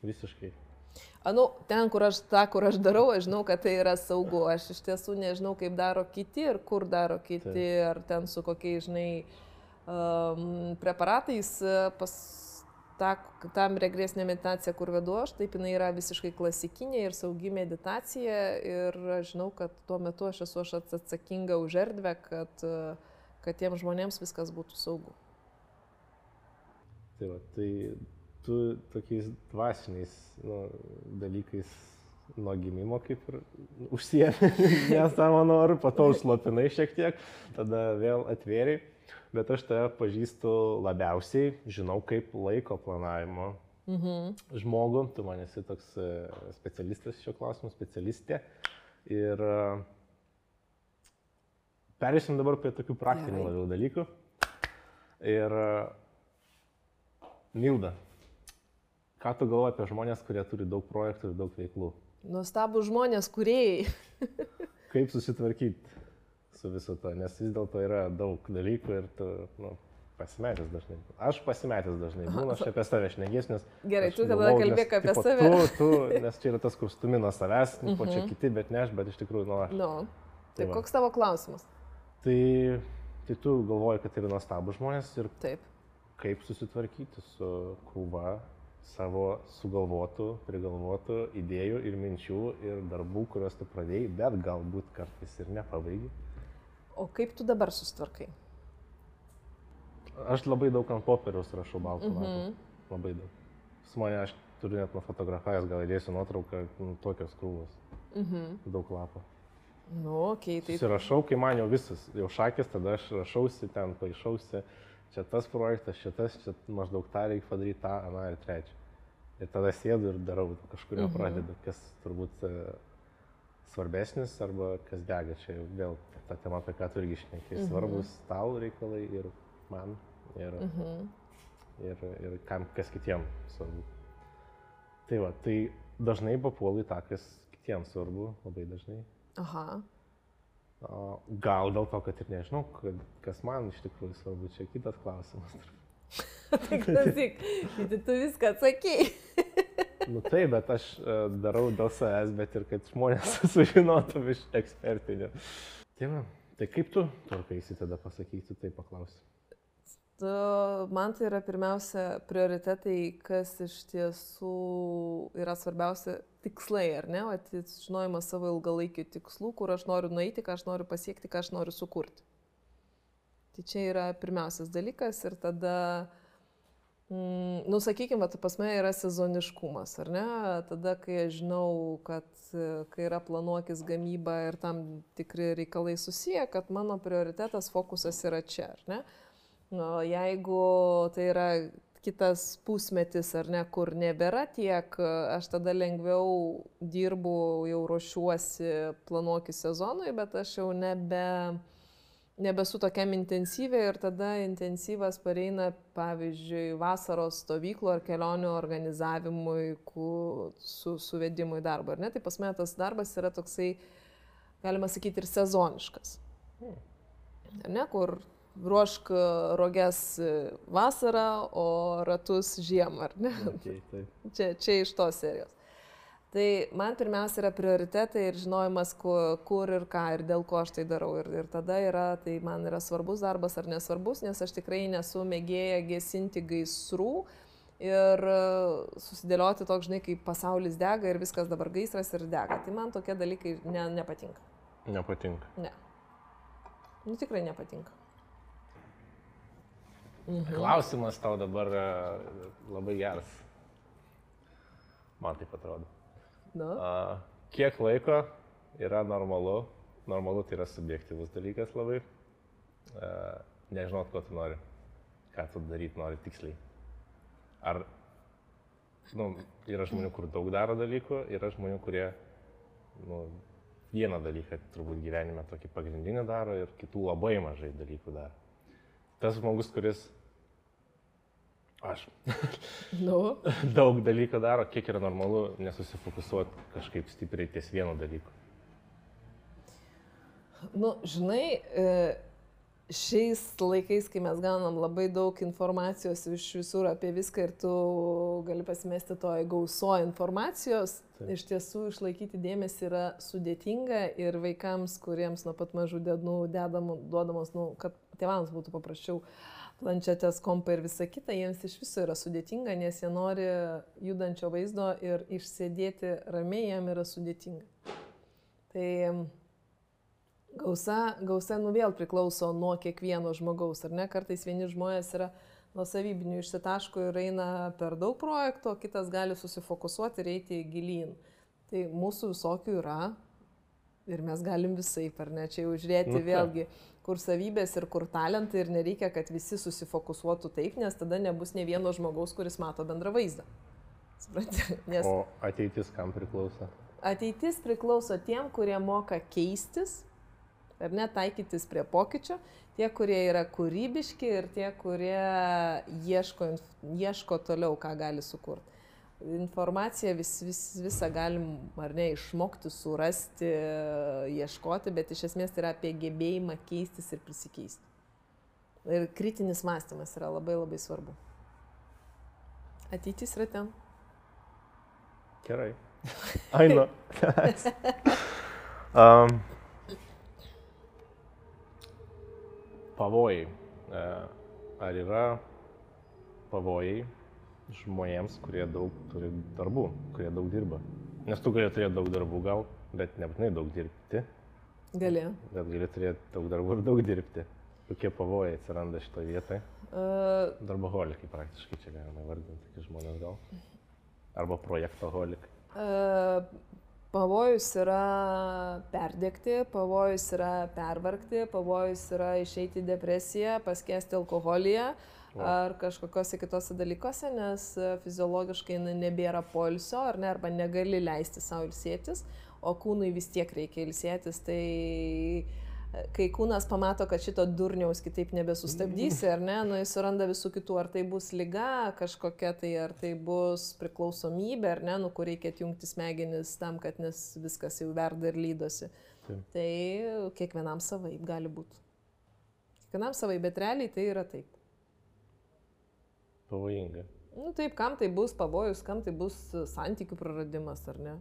A: Visiškai.
B: Anu, ten, kur aš tą, kur aš darau, aš žinau, kad tai yra saugu. Aš iš tiesų nežinau, kaip daro kiti ir kur daro kiti, tai. ar ten su kokiais, žinai, um, preparatais e, pas ta, tam regresinė meditacija, kur vedu aš, taip jinai yra visiškai klasikinė ir saugi meditacija ir aš žinau, kad tuo metu aš esu aš atsakinga už erdvę, kad, kad tiem žmonėms viskas būtų saugu.
A: Tai, va, tai tu tokiais dvasiniais nu, dalykais nuo gimimo kaip ir užsiemi, *laughs* nes savo noru, po to užslopinai šiek tiek, tada vėl atvėriai, bet aš tave pažįstu labiausiai, žinau kaip laiko planavimo mhm. žmogų, tu man esi toks e, specialistas šio klausimu, specialistė. Ir e, perėsim dabar prie tokių praktinių labiau dalykų. Ir e, Milda, Ką tu galvoji apie žmonės, kurie turi daug projektų ir daug veiklų?
B: Nuostabų žmonės, kuriejai.
A: Kaip susitvarkyti su viso to, nes vis dėlto yra daug dalykų ir tu nu, pasimetęs dažnai. Aš pasimetęs dažnai būnu, aš apie save šnegės, nes...
B: Gerai, tu tada kalbėk apie tipo, save.
A: Tu, tu, nes čia yra tas, kur stumina savęs, uh -huh. po čia mhm. kiti, bet ne aš, bet iš tikrųjų, nu aš.
B: No. Tai, tai koks tavo klausimas?
A: Tai, tai tu galvoji, kad tai yra nuostabų žmonės ir
B: Taip.
A: kaip susitvarkyti su krūva savo sugalvotų, prigalvotų idėjų ir minčių ir darbų, kuriuos tu pradėjai, bet galbūt kartais ir nepabaigi.
B: O kaip tu dabar sustvarkai?
A: Aš labai daug ant popieriaus rašau baltų mm -hmm. lapų. Labai daug. Su mane aš turiu net nufotografavęs, gal įdėsiu nuotrauką, nu, tokios krūvos. Mm -hmm. Daug lapų.
B: Nu, okay, tai
A: Susirašau, kai man jau visas, jau šakės, tada aš rašausi ten, paaišausi, čia tas projektas, čia tas, čia maždaug tą reikia padaryti, tą, aną ir trečią. Ir tada sėdu ir darau, kažkurio
B: Mhm.
A: pradedu, kas turbūt e, svarbesnis arba kas dega. Čia vėl ta tema, apie ką tu irgi šnekėjai.
B: Mhm.
A: Svarbus tau reikalai ir man, ir,
B: Mhm.
A: ir, ir kam, kas kitiem svarbu. Tai va, tai dažnai papuolu į tą, kas kitiems svarbu, labai dažnai.
B: Aha.
A: Gal dėl to, kad ir nežinau, kad, kas man iš tikrųjų svarbu, čia kitas klausimas. *laughs*
B: Tai klausyk, tu viską atsakei.
A: Nu taip, bet aš e, darau dėl savęs, bet ir kad žmonės *laughs* sužinotų iš ekspertinių. Tai, va, tai kaip tu tvarkaisi tada pasakysi, tai paklausi.
B: Tu, man tai yra pirmiausia prioritetai, kas iš tiesų yra svarbiausia tikslai, ar ne? Tai žinojimas savo ilgalaikių tikslų, kur aš noriu nueiti, ką aš noriu pasiekti, ką aš noriu sukurti. Tai čia yra pirmiausias dalykas ir tada, mm, nu sakykime, pas mane yra sezoniškumas, ar ne? Tada, kai aš žinau, kad kai yra planuokis gamyba ir tam tikri reikalai susiję, kad mano prioritetas, fokusas yra čia, ar ne? Nu, jeigu tai yra kitas pusmetis ar ne, kur nebėra tiek, aš tada lengviau dirbu, jau ruošiuosi planuokį sezonui, bet aš jau nebe, nebesu tokiam intensyviai ir tada intensyvas pareina, pavyzdžiui, vasaros stovyklų ar kelionių organizavimui, ku- su, suvedimui darbo. ar Ne? Tai pas mane tas darbas yra toksai, galima sakyti, ir sezoniškas. Ar ne, kur ruošk roges vasarą, o ratus žiemą, ar ne?
A: Okay, tai. *laughs*
B: Čia, čia iš tos serijos. Tai man pirmiausia yra prioritetai ir žinojimas, kur, kur ir ką ir dėl ko aš tai darau. Ir, ir tada yra, tai man yra svarbus darbas ar nesvarbus, nes aš tikrai nesu mėgėja gesinti gaisrų ir e, susidėlioti toks, žinai, kaip pasaulis dega ir viskas dabar gaisras ir dega. Tai man tokie dalykai ne, nepatinka.
A: Nepatinka.
B: Ne. Nu tikrai nepatinka.
A: Klausimas tau dabar e, labai geras. Man taip atrodo.
B: Nu,
A: A, kiek laiko yra normalu, normalu tai yra subjektivus dalykas labai, a, nežinot, ko tu nori, ką tu daryti nori tiksliai. Ar, nu, yra žmonių, kur daug daro dalykų, yra žmonių, kurie, nu, vieną dalyką turbūt gyvenime tokį pagrindinį daro ir kitų labai mažai dalykų daro. Tas žmogus, kuris, aš, *laughs*
B: nu. *laughs*
A: daug dalykų daro, kiek yra normalu nesusifokusuoti kažkaip stipriai ties vienu dalyku.
B: Nu, žinai, e, šiais laikais, kai mes gaunam labai daug informacijos iš visur apie viską ir tu gali pasimesti toj gauso informacijos,
A: Taip.
B: iš tiesų išlaikyti dėmesį yra sudėtinga ir vaikams, kuriems nuo pat mažų dienų dedam, duodamos, nu, kad tėvams būtų paprasčiau planšetės, kompai ir visa kita, jiems iš viso yra sudėtinga, nes jie nori judančio vaizdo ir išsėdėti ramiai jam yra sudėtinga. Tai Gausa, gausa nu vėl priklauso nuo kiekvieno žmogaus, ar ne? Kartais vieni žmonės yra nuo savybinių išsitaško ir eina per daug projektų, o kitas gali susifokusuoti ir eiti gilyn. Tai mūsų visokių yra ir mes galim visai, ar ne, čia jau žiūrėti
A: Nu,
B: vėlgi, kur savybės ir kur talentai ir nereikia, kad visi susifokusuotų taip, nes tada nebus ne vieno žmogaus, kuris mato bendrą vaizdą. Supranti? *laughs* Nes
A: O ateitis kam priklauso?
B: ateitis priklauso tiem, kurie moka keistis, ar ne, taikytis prie pokyčio, tie, kurie yra kūrybiški ir tie, kurie ieško, ieško toliau, ką gali sukurti. Informaciją vis, vis, visą galim, ar ne, išmokti, surasti, ieškoti, bet iš esmės tai yra apie gebėjimą keistis ir prisikeisti. Ir kritinis mąstymas yra labai labai svarbu. Ateitis yra ten.
A: Gerai. Aino. *laughs* um, pavojai. E, Ar yra pavojai žmonėms, kurie daug turi darbų, kurie daug dirba? Nes tu gali turėti daug darbų gal, bet nebūtinai daug dirbti,
B: Gali.
A: bet gali turėti daug darbų ir daug dirbti. Kokie pavojai atsiranda šitoje vietoje?
B: Uh,
A: Darboholikai praktiškai čia galima vardinti, tokie žmonės gal. Arba projektoholikai.
B: Uh, Pavojus yra perdėkti, pavojus yra pervargti, pavojus yra išeiti į depresiją, paskesti alkoholyje ar kažkokiuose kitose dalykuose, nes fiziologiškai nebėra polsio ar ne, arba negali leisti savo ilsėtis, o kūnui vis tiek reikia ilsėtis, tai kai kūnas pamato, kad šito durniaus kitaip nebesustabdysi, ar ne, nu jis suranda visų kitų, ar tai bus lyga kažkokia, tai ar tai bus priklausomybė, ar ne, nu kur reikia atjungti smegenis tam, kad nes viskas jau verda ir lydosi. Taip. Tai kiekvienam savaip gali būti. Kiekvienam savaip, bet realiai tai yra taip.
A: Pavojinga.
B: Nu taip, kam tai bus pavojus, kam tai bus santykių praradimas, ar ne?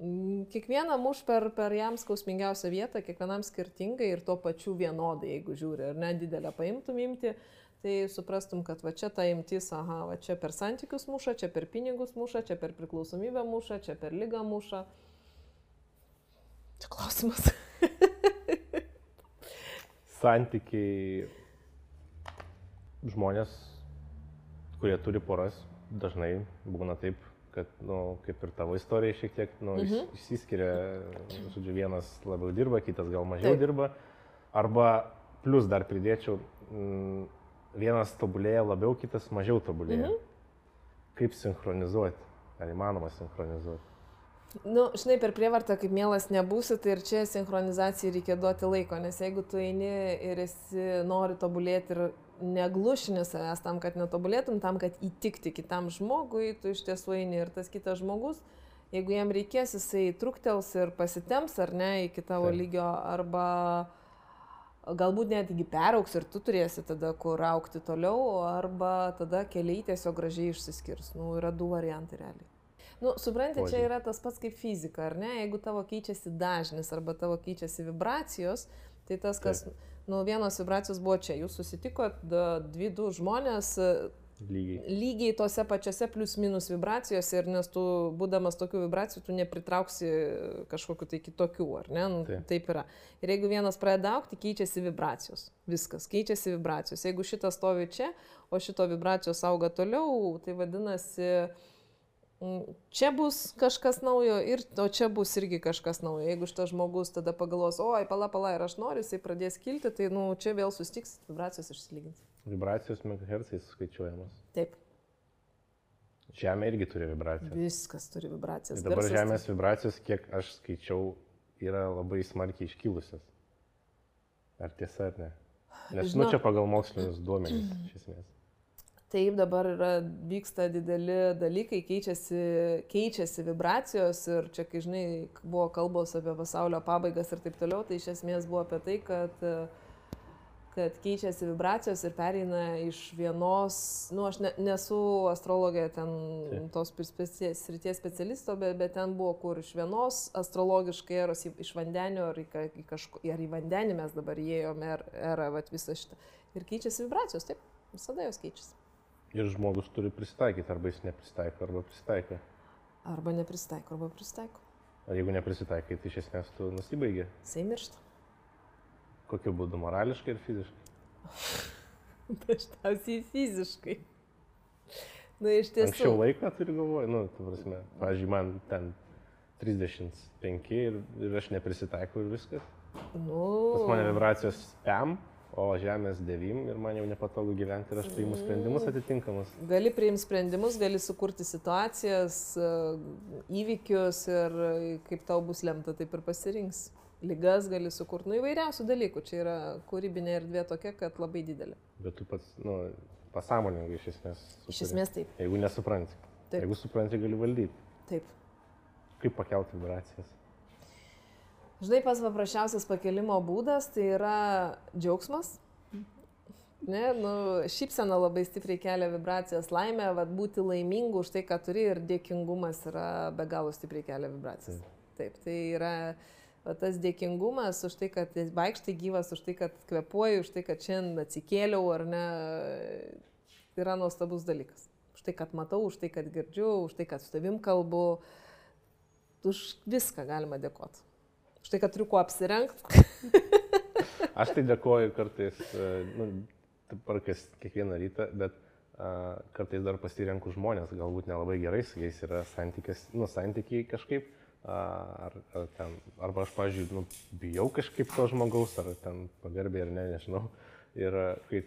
B: Mm, kiekvieną muš per, per jam skausmingiausią vietą, kiekvienam skirtingai ir tuo pačiu vienodai, jeigu žiūri, ar ne didelę paimtum imti, tai suprastum, kad va čia ta imtis, aha, va čia per santykius muša, čia per pinigus muša, čia per priklausomybę muša, čia per lygą muša. Čia klausimas. *laughs*
A: Santykiai žmonės, kurie turi poras, dažnai būna taip, kad, na, nu, kaip ir tavo istorija šiek tiek, na, nu, mhm. išsiskiria, žodžiu, vienas labiau dirba, kitas gal mažiau Taip. dirba. Arba plus dar pridėčiau, m, mm, vienas tobulėja labiau, kitas mažiau tobulėja. Mhm. Kaip sinchronizuoti? Ar įmanoma sinchronizuoti?
B: Nu, žinai, per prievartą, kaip mielas nebūsi, tai ir čia sinchronizacijai reikia duoti laiko, nes jeigu tu eini ir esi, nori tobulėti ir neglušini savęs tam, kad netobulėtum, tam, kad įtikti kitam žmogui, tu iš tiesų eini ir tas kitas žmogus, jeigu jam reikės, jisai truktels ir pasitemps ar ne iki tavo Taip. lygio, arba galbūt netgi perauks ir tu turėsi tada, kur aukti toliau, arba tada keliai tiesiog gražiai išsiskirs. Nu, yra du variantai realiai. Nu, supranti, čia yra tas pats kaip fizika, ar ne? Jeigu tavo keičiasi dažnis arba tavo keičiasi vibracijos, tai tas, kas... Taip nu, vienos vibracijos buvo čia, jūs susitikot, dvi, du žmonės. E, lygiai. Lygiai tose pačiose plius minus vibracijose ir nes tu, būdamas tokių vibracijų, tu nepritrauksi kažkokiu tai kitokių, ar ne? Nu, taip. taip yra. Ir jeigu vienas pradeda aukti, keičiasi vibracijos. Viskas, keičiasi vibracijos. Jeigu šitas stovi čia, o šito vibracijos auga toliau, tai vadinasi, uh, čia bus kažkas naujo ir o čia bus irgi kažkas naujo. Jeigu šitas žmogus tada pagalvos, oi, pala, pala ir aš noriu, jisai pradės kilti, tai nu, čia vėl sustiks, vibracijos išsilygins.
A: Vibracijos megahertzais skaičiuojamos.
B: Taip.
A: Žemė irgi turi vibracijas.
B: Viskas turi vibracijas.
A: Ir dabar Garsas Žemės vibracijos, kiek aš skaičiau, yra labai smarkiai iškilusios. Ar tiesa ar ne? Nes, Žinau, nu, čia pagal mokslinius duomenys, iš esmės.
B: Taip, dabar yra, vyksta dideli dalykai, keičiasi, keičiasi vibracijos ir čia, kai žinai, buvo kalbos apie pasaulio pabaigas ir taip toliau, tai iš esmės buvo apie tai, kad, kad keičiasi vibracijos ir pereina iš vienos, na, nu, aš ne, nesu astrologija ten tos srities specialisto, bet, bet ten buvo, kur iš vienos astrologiškai eros iš vandenio ar į, į, kažko, ar į vandenį mes dabar įėjome, er, erą, va visą šitą. Ir keičiasi vibracijos, taip, visada jos keičiasi.
A: Ir žmogus turi prisitaikyti, arba jis neprisitaiko, arba prisitaiko.
B: Arba neprisitaiko, arba prisitaiko.
A: O jeigu neprisitaikai, tai iš esmės tu nusibaigi.
B: Jisai miršta.
A: Kokiu būdu, morališkai ir fiziškai? *laughs*
B: Dažniausiai fiziškai. Na, nu, iš tiesų.
A: Anksčiau laiką turi galvoje, nu, tu prasme, pavyzdžiui, man ten 35 ir, ir aš neprisitaikau ir viskas.
B: Nu.
A: Pas mane vibracijos spam, o žemės devim ir man jau nepatogu gyventi ir aš priimu sprendimus atitinkamus.
B: Gali priimti sprendimus, gali sukurti situacijas, e, įvykius ir kaip tau bus lemta, taip ir pasirinks. Ligas gali sukurti, nu įvairiausių dalykų. Čia yra kūrybinė erdvė tokia, kad labai didelė.
A: Bet tu pats, nu, pasąmoningai iš esmės.
B: Supari. Iš esmės taip.
A: Jeigu nesupranti. Taip. Jeigu supranti, gali valdyti.
B: Taip.
A: Kaip pakelti vibracijas?
B: Žinai, pas paprasčiausias pakelimo būdas tai yra džiaugsmas. Ne, nu, šypsena labai stipriai kelia vibracijas, laimė, vad būti laimingu už tai, ką turi ir dėkingumas yra be galo stipriai kelia vibracijas. Taip, tai yra va, tas dėkingumas už tai, kad vaikštai gyvas, už tai, kad kvepuoji, už tai, kad šiandien atsikėliau ar ne, yra nuostabus dalykas. Už tai, kad matau, už tai, kad girdžiu, už tai, kad su tavim kalbu, už viską galima dėkoti. Štai, kad turiu kuo apsirengti. *laughs*
A: Aš tai dėkoju kartais, e, nu, parkas kiekvieną rytą, bet a, kartais dar pasirenku žmonės, galbūt nelabai gerai su jais yra santykis, nu, santykiai kažkaip, ar, ar ten, arba aš, pažiūrėjau, nu, bijau kažkaip to žmogaus, ar ten pagarbiai ar ne, nežinau. Ir kai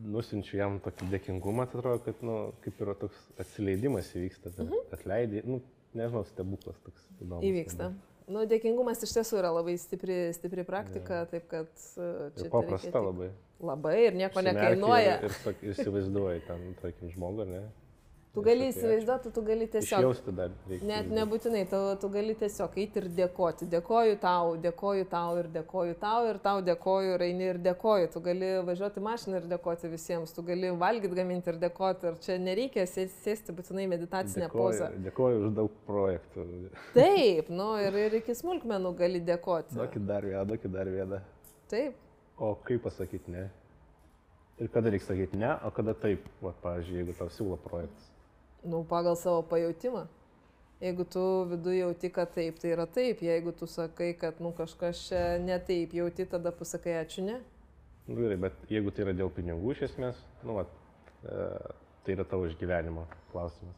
A: nusinčiu jam tokį dėkingumą, tai atrodo, kad, nu, kaip yra toks atsileidimas įvyksta, mhm. atleidai, nu, nežinau, stebuklas toks
B: įdomus. Įvyksta. Tada. Nu, dėkingumas iš tiesų yra labai stipri, stipri praktika, ja. taip kad
A: e, čia... Ir paprasta tik... labai.
B: Labai ir nieko nekainuoja.
A: Ir, ir, ir įsivaizduoji ten, tarkim, žmogų, ne?
B: Tu gali įsivaizduoti, tu gali tiesiog.
A: Jausti dar reikia.
B: Net nebūtinai, tu, tu gali tiesiog eiti ir dėkoti. Dėkoju tau, dėkoju tau ir dėkoju tau ir tau dėkoju ir eini ir dėkoju. Tu gali važiuoti mašiną ir dėkoti visiems, tu gali valgyti, gaminti ir dėkoti. Ir čia nereikia sėsti būtinai meditacinę
A: dėkoju,
B: pozą.
A: Dėkoju už daug projektų.
B: Taip, nu ir, ir iki smulkmenų gali dėkoti.
A: Duokit dar vieną, duokit dar vieną.
B: Taip.
A: O kaip pasakyti ne? Ir kada reikia sakyti ne, o kada taip, va, pavyzdžiui, jeigu tau siūlo projektas
B: nu, pagal savo pajūtimą. Jeigu tu viduje jauti, kad taip, tai yra taip. Jeigu tu sakai, kad nu, kažkas čia ne taip jauti, tada pasakai ačiū ne.
A: Nu, gerai, bet jeigu tai yra dėl pinigų iš esmės, nu, vat, e, tai yra tavo išgyvenimo klausimas.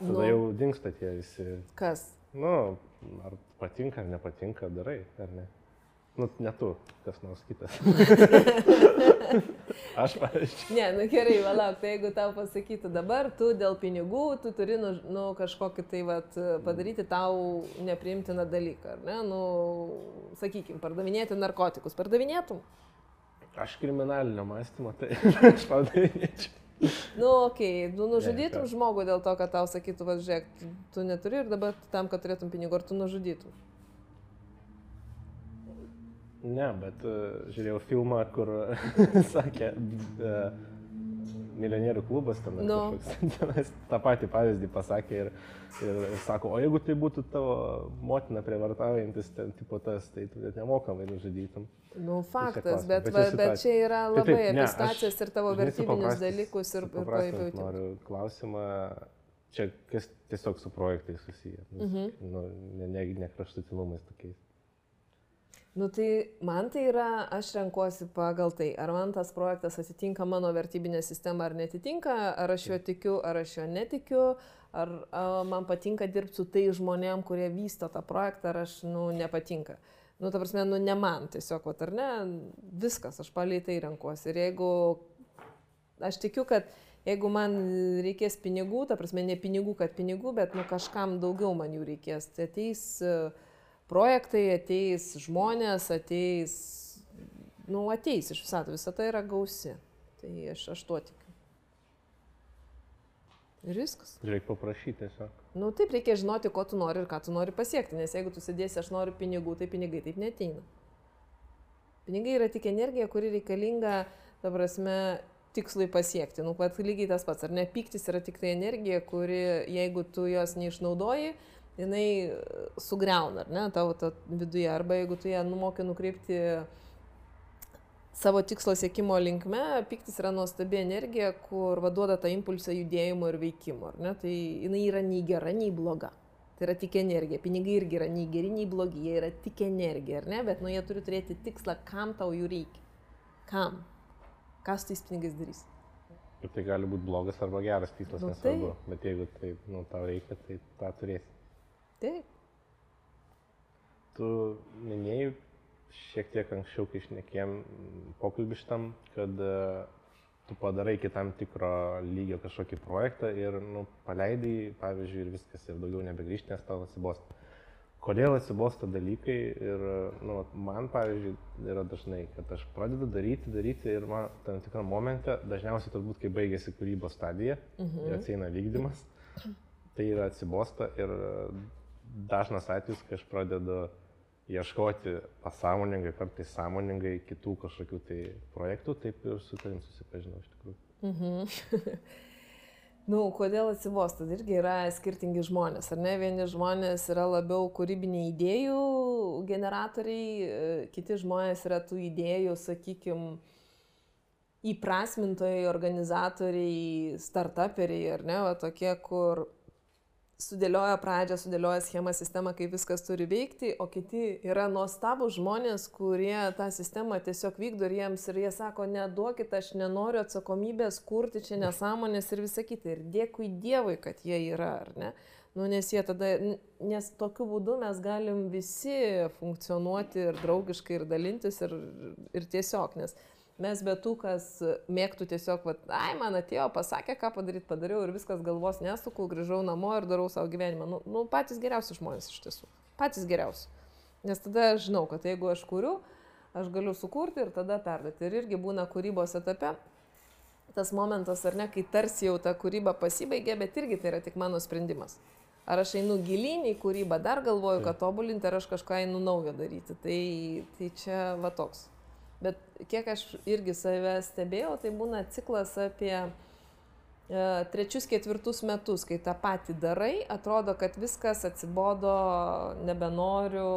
A: Tada nu, jau dinksta tie visi.
B: Kas?
A: Nu, ar patinka ar nepatinka, darai, ar ne? Nu, ne tu, kas nors kitas. *laughs* Aš, pavyzdžiui.
B: Ne, nu gerai, valauk, tai jeigu tau pasakytų dabar, tu dėl pinigų, tu turi, nu, nu kažkokį tai vat, padaryti tau nepriimtiną dalyką, ar ne? Nu, sakykime, pardavinėti narkotikus. Pardavinėtum?
A: Aš kriminalinio mąstymo, tai *laughs* aš pardavinėčiau.
B: Nu, okei, okay. nu, nužudytum ne, žmogų dėl to, kad tau sakytų, va, žiūrėk, tu neturi ir dabar tam, kad turėtum pinigų, ar tu nužudytum?
A: Ne, bet uh, žiūrėjau filmą, kur *laughs* sakė, uh, milijonierių klubas ten, no. kažkoks, *laughs* tą patį pavyzdį pasakė ir, ir, ir sako, o jeigu tai būtų tavo motina prievartaujantis, ten tipo tas, tai tu net nemokamai nužudytum.
B: Nu, faktas, bet, bet, bet čia yra labai tai, apie stacijas ir tavo vertybinius dalykus ir
A: pajūtimą. Noriu klausimą, čia kas tiesiog su projektais susiję, mhm. nu, ne, ne, ne kraštutinumais tokiais.
B: Nu tai man tai yra, aš renkuosi pagal tai, ar man tas projektas atitinka mano vertybinę sistemą ar netitinka, ar aš juo tikiu, ar aš juo netikiu, ar a, man patinka dirbti su tai žmonėm, kurie vysto tą projektą, ar aš, nu, nepatinka. Nu, ta prasme, nu, ne man tiesiog, vat, ar ne, viskas, aš paliai tai renkuosi. Ir jeigu, aš tikiu, kad jeigu man reikės pinigų, ta prasme, ne pinigų, kad pinigų, bet, nu, kažkam daugiau man jų reikės, tai ateis uh, projektai, ateis žmonės, ateis, nu, ateis iš visato, visata yra gausi. Tai aš, aš tuo tikiu. Ir viskas.
A: Reikia paprašyti tiesiog.
B: Nu taip, reikia žinoti, ko tu nori ir ką tu nori pasiekti, nes jeigu tu sėdėsi, aš noriu pinigų, tai pinigai taip neteina. Pinigai yra tik energija, kuri reikalinga, ta prasme, tikslui pasiekti. Nu, pat lygiai tas pats, ar ne, piktis yra tik tai energija, kuri, jeigu tu jos neišnaudoji, jinai e, sugriauna, ar ne, tavo to viduje. Arba jeigu tu ją numoki nukreipti savo tikslo siekimo linkme, piktis yra nuostabi energija, kur vaduoda tą impulsą judėjimo ir veikimo. Tai jinai yra nei gera, nei bloga. Tai yra tik energija. Pinigai irgi yra nei geri, nei blogi, jie yra tik energija, ar ne? Bet nu jie turi turėti tikslą, kam tau jų reikia. Kam? Kas su tais pinigais darys?
A: Ir tai gali būti blogas arba geras tikslas, nu, nesvarbu. Tai... Bet jeigu tai, nu, tau reikia, tai tą turėsi.
B: Taip.
A: Tu minėjai šiek tiek anksčiau, kai išnekėjom pokalbį šitam, kad uh, tu padarai iki tam tikro lygio kažkokį projektą ir nu, paleidai, pavyzdžiui, ir viskas, ir daugiau nebegrįžti, nes tau atsibosta. Kodėl atsibosta dalykai ir nu, man, pavyzdžiui, yra dažnai, kad aš pradedu daryti, daryti ir man tam tikrą momentą, dažniausiai turbūt, kai baigėsi kūrybos stadija mhm. ir ateina vykdymas, tai yra atsibosta ir dažnas atvejis, kai aš pradedu ieškoti pasąmoningai, kartais sąmoningai kitų kažkokių tai projektų, taip ir su tavim susipažinau iš tikrųjų.
B: Mhm. *laughs* nu, kodėl atsibosta? Irgi yra skirtingi žmonės, ar ne? Vieni žmonės yra labiau kūrybiniai idėjų generatoriai, e, kiti žmonės yra tų idėjų, sakykime, įprasmintojai, organizatoriai, startuperiai, ar ne, va tokie, kur sudėlioja pradžią, sudėlioja schemą, sistemą, kaip viskas turi veikti, o kiti yra nuostabus žmonės, kurie tą sistemą tiesiog vykdo ir jiems ir jie sako, neduokit, aš nenoriu atsakomybės kurti čia nesąmonės ir visą kitą. Ir dėkui Dievui, kad jie yra, ar ne? Nu, nes jie tada, nes tokiu būdu mes galim visi funkcionuoti ir draugiškai, ir dalintis, ir, ir tiesiog, nes mes be tų, kas mėgtų tiesiog, va, ai, man atėjo, pasakė, ką padaryti, padariau ir viskas galvos nesukau, grįžau namo ir darau savo gyvenimą. Nu, nu patys geriausi žmonės iš tiesų. Patys geriausi. Nes tada aš žinau, kad jeigu aš kuriu, aš galiu sukurti ir tada perduoti. Ir irgi būna kūrybos etape tas momentas, ar ne, kai tarsi jau ta kūryba pasibaigė, bet irgi tai yra tik mano sprendimas. Ar aš einu gilyn į kūrybą, dar galvoju, kad tobulinti, ar aš kažką einu naujo daryti. Tai, tai čia va toks. Bet kiek aš irgi save stebėjau, tai būna ciklas apie e, trečius, ketvirtus metus, kai tą patį darai, atrodo, kad viskas atsibodo, nebenoriu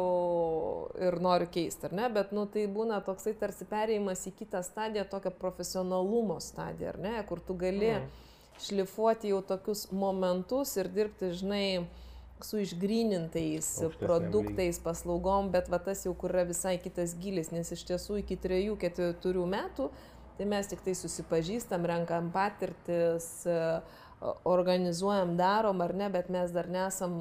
B: ir noriu keisti, ar ne? Bet, nu, tai būna toksai tarsi perėjimas į kitą stadiją, tokią profesionalumo stadiją, ar ne? Kur tu gali... Mhm šlifuoti jau tokius momentus ir dirbti, žinai, su išgrynintais
C: Aukštesniam
B: produktais, paslaugom, bet va tas jau kur yra visai kitas gilis, nes iš tiesų iki 3-4 metų tai mes tik tai susipažįstam, renkam patirtis, organizuojam, darom ar ne, bet mes dar nesam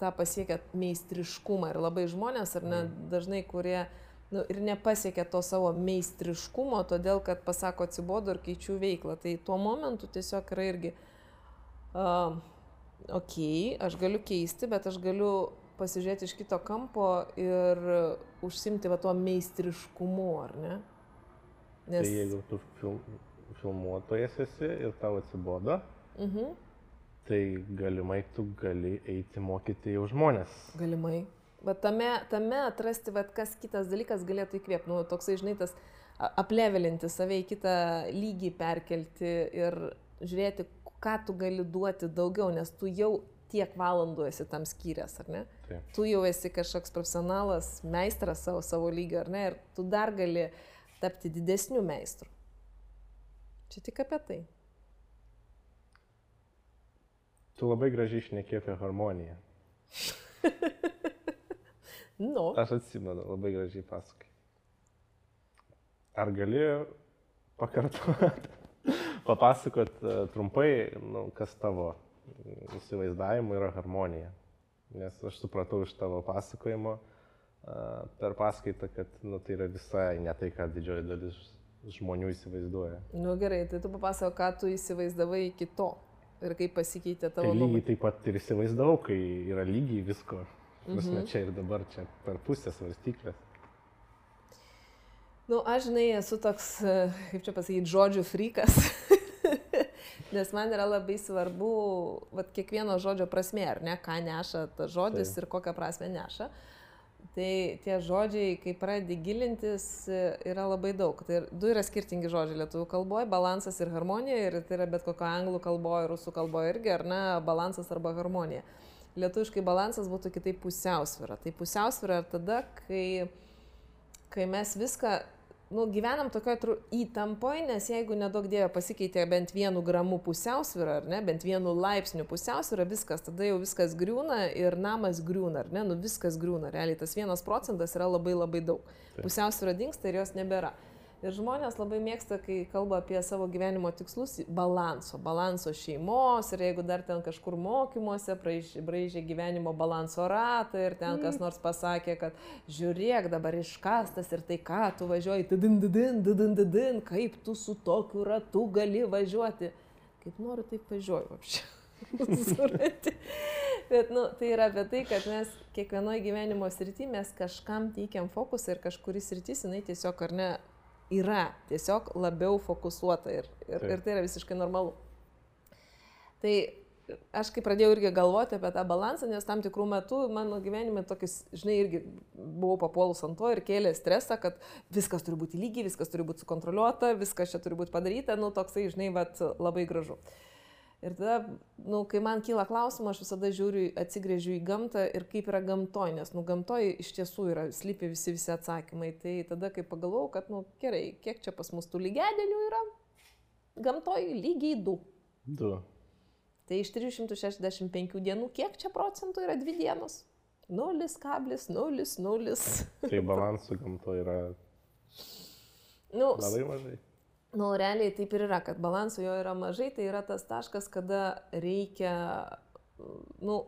B: tą pasiekę meistriškumą. Ir labai žmonės, ar ne, dažnai kurie nu, ir nepasiekia to savo meistriškumo, todėl kad pasako atsibodo ir keičiu veiklą. Tai tuo momentu tiesiog yra irgi, uh, okei, okay, aš galiu keisti, bet aš galiu pasižiūrėti iš kito kampo ir užsimti va tuo meistriškumu, ar ne?
C: Nes... Tai jeigu tu film, filmuotojas esi ir tau atsibodo, uh
B: Mhm.
C: -huh. tai galimai tu gali eiti mokyti jau žmonės.
B: Galimai. Bet tame, tame atrasti, bet kas kitas dalykas galėtų įkvėpti, nu, toksai, žinai, tas aplevelinti save į kitą lygį perkelti ir žiūrėti, ką tu gali duoti daugiau, nes tu jau tiek valandų esi tam skyręs, ar ne?
C: Taip.
B: Tu jau esi kažkoks profesionalas, meistras savo, savo lygio, ar ne? Ir tu dar gali tapti didesniu meistru. Čia tik apie tai.
C: Tu labai gražiai išnekė apie harmoniją. *laughs*
B: Nu.
C: Aš atsimenu, labai gražiai pasakai. Ar gali pakartoti, papasakot uh, trumpai, nu, kas tavo įsivaizdavimu yra harmonija? Nes aš supratau iš tavo pasakojimo uh, per paskaitą, kad nu, tai yra visai ne tai, ką didžioji dalis žmonių įsivaizduoja.
B: Nu gerai, tai tu papasako, ką tu įsivaizdavai iki to ir kaip pasikeitė tavo
C: Tai lygiai taip pat ir įsivaizdavau, kai yra lygiai visko. Prasme,
B: Mhm.
C: čia ir dabar, čia per pusę svarstyklės.
B: Nu, aš žinai, esu toks, e, kaip čia pasakyti, žodžių frikas. *laughs* Nes man yra labai svarbu, vat, kiekvieno žodžio prasme, ar ne, ką neša tas žodis
C: Taip.
B: ir kokią prasme neša. Tai tie žodžiai, kai pradedi gilintis, yra labai daug. Tai du yra skirtingi žodžiai lietuvių kalboje - balansas ir harmonija. Ir tai yra bet kokio anglų kalboje, rusų kalboje irgi, ar ne, balansas arba harmonija. Lietuviškai balansas būtų kitaip pusiausvyrą. Tai pusiausvyrą yra tada, kai, kai mes viską, nu, gyvenam tokioje įtampoje, nes jeigu nedaug dievo pasikeitė bent vienu gramu pusiausvyrą, ar ne, bent vienu laipsniu pusiausvyrą, viskas, tada jau viskas griūna ir namas griūna, ar ne, nu viskas griūna. Realiai tas vienas procentas yra labai labai daug. Pusiausvyrą dinksta ir jos nebėra. Ir žmonės labai mėgsta, kai kalba apie savo gyvenimo tikslus, balanso, balanso šeimos ir jeigu dar ten kažkur mokymuose braižė gyvenimo balanso ratą ir ten kas nors pasakė, kad žiūrėk dabar iškastas ir tai ką tu važiuoji, didin, didin, didin, didin, kaip tu su tokiu ratu gali važiuoti. Kaip noriu, taip važiuoju. *laughs* Surati. Bet, nu, tai yra apie tai, kad mes kiekvienoje gyvenimo srity mes kažkam teikiam fokusą ir kažkuris sritis, jinai tiesiog ar ne yra tiesiog labiau fokusuota ir, ir,
C: Taip.
B: ir tai yra visiškai normalu. Tai aš kai pradėjau irgi galvoti apie tą balansą, nes tam tikrų metų mano gyvenime tokius, žinai, irgi buvau papuolus ant to ir kėlė stresą, kad viskas turi būti lygiai, viskas turi būti sukontroliuota, viskas čia turi būti padaryta, nu toksai, žinai, bet labai gražu. Ir tada, nu, kai man kyla klausimas, aš visada žiūriu, atsigrėžiu į gamtą ir kaip yra gamtoj, nes, nu, gamtoj iš tiesų yra, slypi visi visi atsakymai. Tai tada, kai pagalvojau, kad, nu, gerai, kiek čia pas mus tų lygedienių yra, gamtoj lygiai du.
C: Du.
B: Tai iš 365 dienų, kiek čia procentų yra dvi dienos? 0,00.
C: Tai balansų gamto yra
B: Nu,
C: labai mažai.
B: Nu, realiai taip ir yra, kad balanso jo yra mažai, tai yra tas taškas, kada reikia, nu,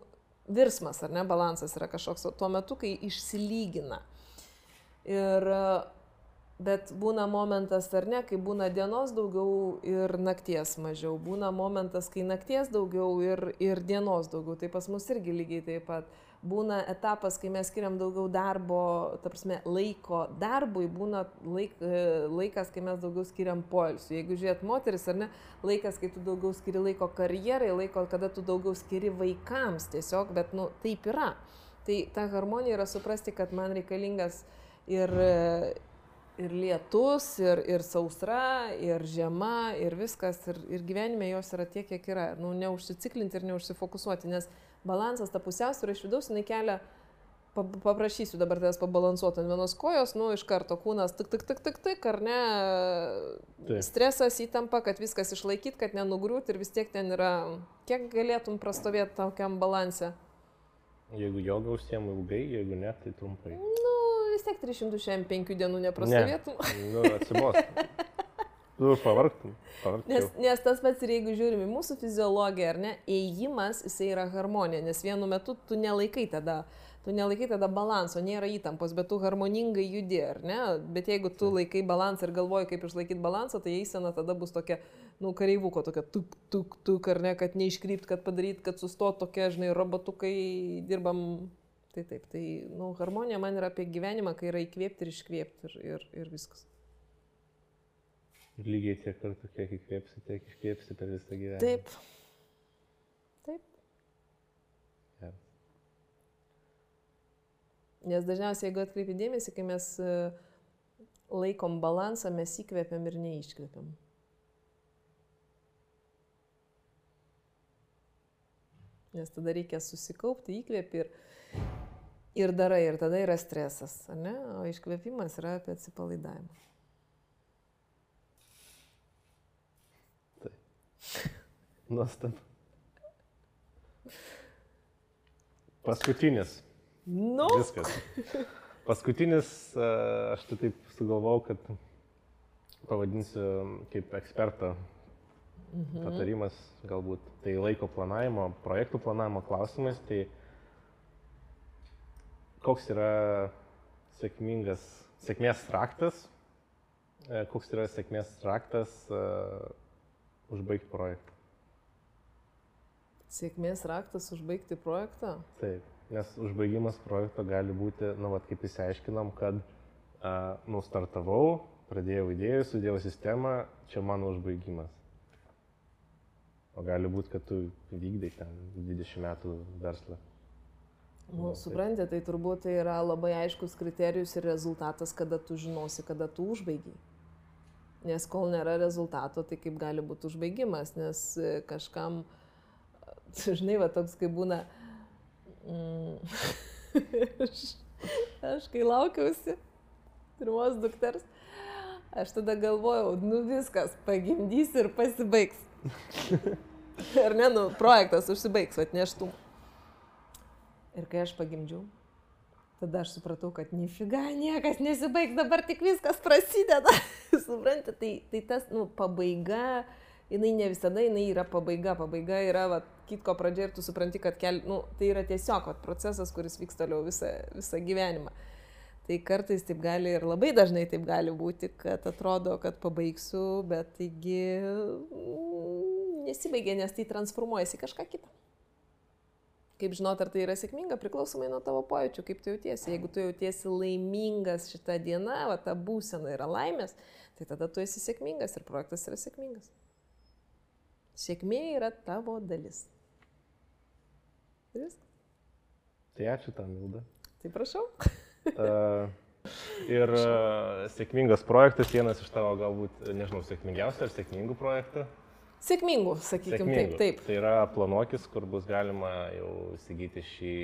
B: virsmas, ar ne, balansas yra kažkoks tuo metu, kai išsilygina. Ir Bet būna momentas, ar ne, kai būna dienos daugiau ir nakties mažiau. Būna momentas, kai nakties daugiau ir, ir dienos daugiau. Tai pas mus irgi lygiai taip pat. Būna etapas, kai mes skiriam daugiau darbo, tarpsme, laiko darbui, būna laik, e, laikas, kai mes daugiau skiriam poilsiu. Jeigu žiūrėt moteris, ar ne, laikas, kai tu daugiau skiri laiko karjerai, laiko, kada tu daugiau skiri vaikams tiesiog, bet, nu, taip yra. Tai ta harmonija yra suprasti, kad man reikalingas ir ir lietus, ir, ir sausra, ir žiema, ir viskas, ir, ir gyvenime jos yra tiek, kiek yra. Nu, neužsiciklinti ir neužsifokusuoti, nes balansas, ta pusiausvyrą iš vidaus, jinai kelia, paprašysiu dabar tavęs pabalansuoti ant vienos kojos, nu, iš karto kūnas tik, tik, tik, tik, tik, ar ne, Taip. stresas įtampa, kad viskas išlaikyti, kad nenugriūti ir vis tiek ten yra, kiek galėtum prastovėti tokiam balansė.
A: Jeigu joga užsiemu ilgai, jeigu ne, tai trumpai.
B: Nu, vis tiek 365 dienų neprastovėtum.
A: Ne. Nu, atsibos. *laughs* Tu pavargtum.
B: Nes, nes tas pats ir jeigu žiūrime mūsų fiziologiją, ar ne, ėjimas, jisai yra harmonija, nes vienu metu tu nelaikai tada, tu nelaikai tada balanso, nėra įtampos, bet tu harmoningai judi, ar ne? Bet jeigu tu laikai balansą ir galvoji, kaip išlaikyti balansą, tai eisena tada bus tokia, nu, kareivuko tokia tuk, tuk, tuk, ar ne, kad neiškrypt, kad padaryt, kad sustot tokia, žinai, robotukai dirbam Tai taip, tai nu, harmonija man yra apie gyvenimą, kai yra įkvėpti ir iškvėpti ir, ir, ir viskas.
A: Ir lygiai tiek kartų, kiek įkvėpsi, tiek iškvėpsi per visą gyvenimą.
B: Taip. Taip.
A: Ja.
B: Nes dažniausiai, jeigu atkreipi dėmesį, kai mes e, laikom balansą, mes įkvėpiam ir neiškvėpiam. Nes tada reikia susikaupti, įkvėpi ir ir darai, ir tada yra stresas, ne? o iškvėpimas yra apie atsipalaidavimą.
A: Taip. Nuostabu. Paskutinis.
B: Nu.
A: Viskas. Paskutinis, aš tai taip sugalvojau, kad pavadinsiu kaip eksperto mhm. patarimas, galbūt tai laiko planavimo, projektų planavimo klausimais. Tai koks yra sėkmingas, sėkmės raktas, e, koks yra sėkmės raktas uh, užbaigti projektą.
B: Sėkmės raktas užbaigti projektą?
A: Taip, nes užbaigimas projekto gali būti, nu, vat, kaip įsiaiškinom, kad uh, nustartavau, pradėjau idėją, sudėjau sistemą, čia mano užbaigimas. O gali būti, kad tu vykdai ten 20 metų verslą.
B: Nu, suprantate, tai turbūt tai yra labai aiškus kriterijus ir rezultatas, kada tu žinosi, kada tu užbaigiai. Nes kol nėra rezultato, tai kaip gali būti užbaigimas, nes e, kažkam, *laughs* žinai, va toks kaip būna, mm, *laughs* aš, aš kai laukiausi pirmos dukters, aš tada galvojau, nu viskas, pagimdys ir pasibaigs. *laughs* Ar ne, nu, projektas užsibaigs, atneštum. Ir kai aš pagimdžiau, tada aš supratau, kad nifiga, niekas nesibaigs, dabar tik viskas prasideda. *laughs* Suprantate, tai, tai tas, nu, pabaiga, jinai ne visada, jinai yra pabaiga. Pabaiga yra, va, kitko pradžia ir tu supranti, kad kel, nu, tai yra tiesiog va, procesas, kuris vyks toliau visą, visą gyvenimą. Tai kartais taip gali ir labai dažnai taip gali būti, kad atrodo, kad pabaigsiu, bet taigi mm, nesibaigia, nes tai transformuojasi kažką kitą. Kaip žinot, ar tai yra sėkminga, priklausomai nuo tavo pojūčių, kaip tu jautiesi. Jeigu tu jautiesi laimingas šitą dieną, va ta būsena yra laimės, tai tada tu esi sėkmingas ir projektas yra sėkmingas. Sėkmė yra tavo dalis. Ir viskas.
A: Tai ačiū tam, Milda.
B: Tai prašau. *laughs*
A: uh, ir uh, sėkmingas projektas, vienas iš tavo galbūt, nežinau, sėkmingiausių ar sėkmingų projektų.
B: Sėkmingų, sakykime, taip, taip.
A: Tai yra planuokis, kur bus galima jau įsigyti šį...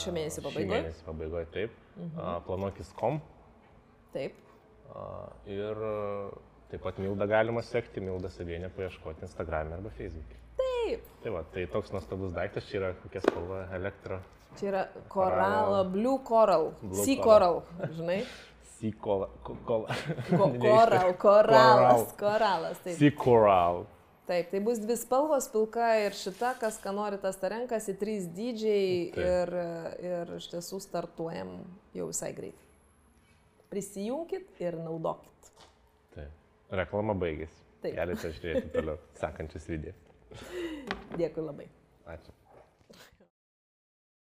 B: Šio mėnesio pabaigoje.
A: Šį mėnesį pabaigoje, taip. Mhm. Planuokis.com.
B: Taip.
A: Ir taip pat Milda galima sekti, Milda Savienė paieškoti Instagram arba Facebook'e.
B: Taip.
A: Tai va, tai toks nuostabus daiktas, čia yra kokia spalva elektra.
B: Čia yra koralo, blue coral, blue sea coral, coral žinai. *laughs*
A: Sea *laughs* coral. Ko,
B: koral, koralas, koralas.
A: Sea coral.
B: Taip, tai bus dvi spalvos, pilka ir šita, kas ką nori, tas tą renkasi, trys dydžiai
C: Taip.
B: ir, ir iš tiesų startuojam jau visai greitai. Prisijunkit ir naudokit.
C: Taip. Reklama baigėsi.
B: Taip.
C: Galite žiūrėti toliau sekančius video.
B: Dėkui labai.
C: Ačiū.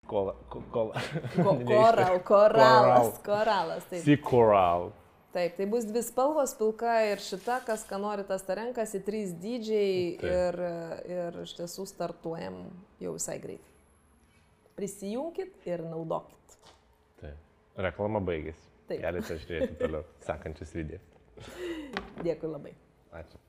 C: Kola. ko- Kola.
B: Ko, *laughs* koral, koralas, koralas. Taip.
C: Sea coral.
B: Taip, tai bus dvi spalvos, pilka ir šita, kas ką nori, tas tą renkasi, trys dydžiai ir, ir iš tiesų startuojam jau visai greitai. Prisijunkit ir naudokit.
C: Taip. Reklama baigėsi.
B: Taip.
C: Galite žiūrėti toliau *laughs* sekančius video.
B: Dėkui labai.
C: Ačiū.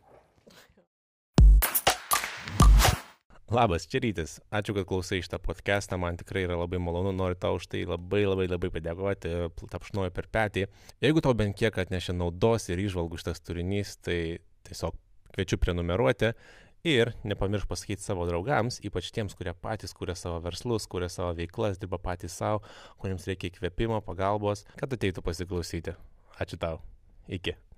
A: Labas, čia rytis. Ačiū, kad klausai šitą podcastą, man tikrai yra labai malonu, noriu tau už tai labai labai labai padėkoti, tapšnuoju per petį. Jeigu tau bent kiek atnešė naudos ir išvalgų šitas turinys, tai tiesiog kviečiu prenumeruoti ir nepamiršk pasakyti savo draugams, ypač tiems, kurie patys kuria savo verslus, kuria savo veiklas, dirba patys savo, kuriems reikia įkvėpimo, pagalbos, kad ateitų pasiklausyti. Ačiū tau. Iki.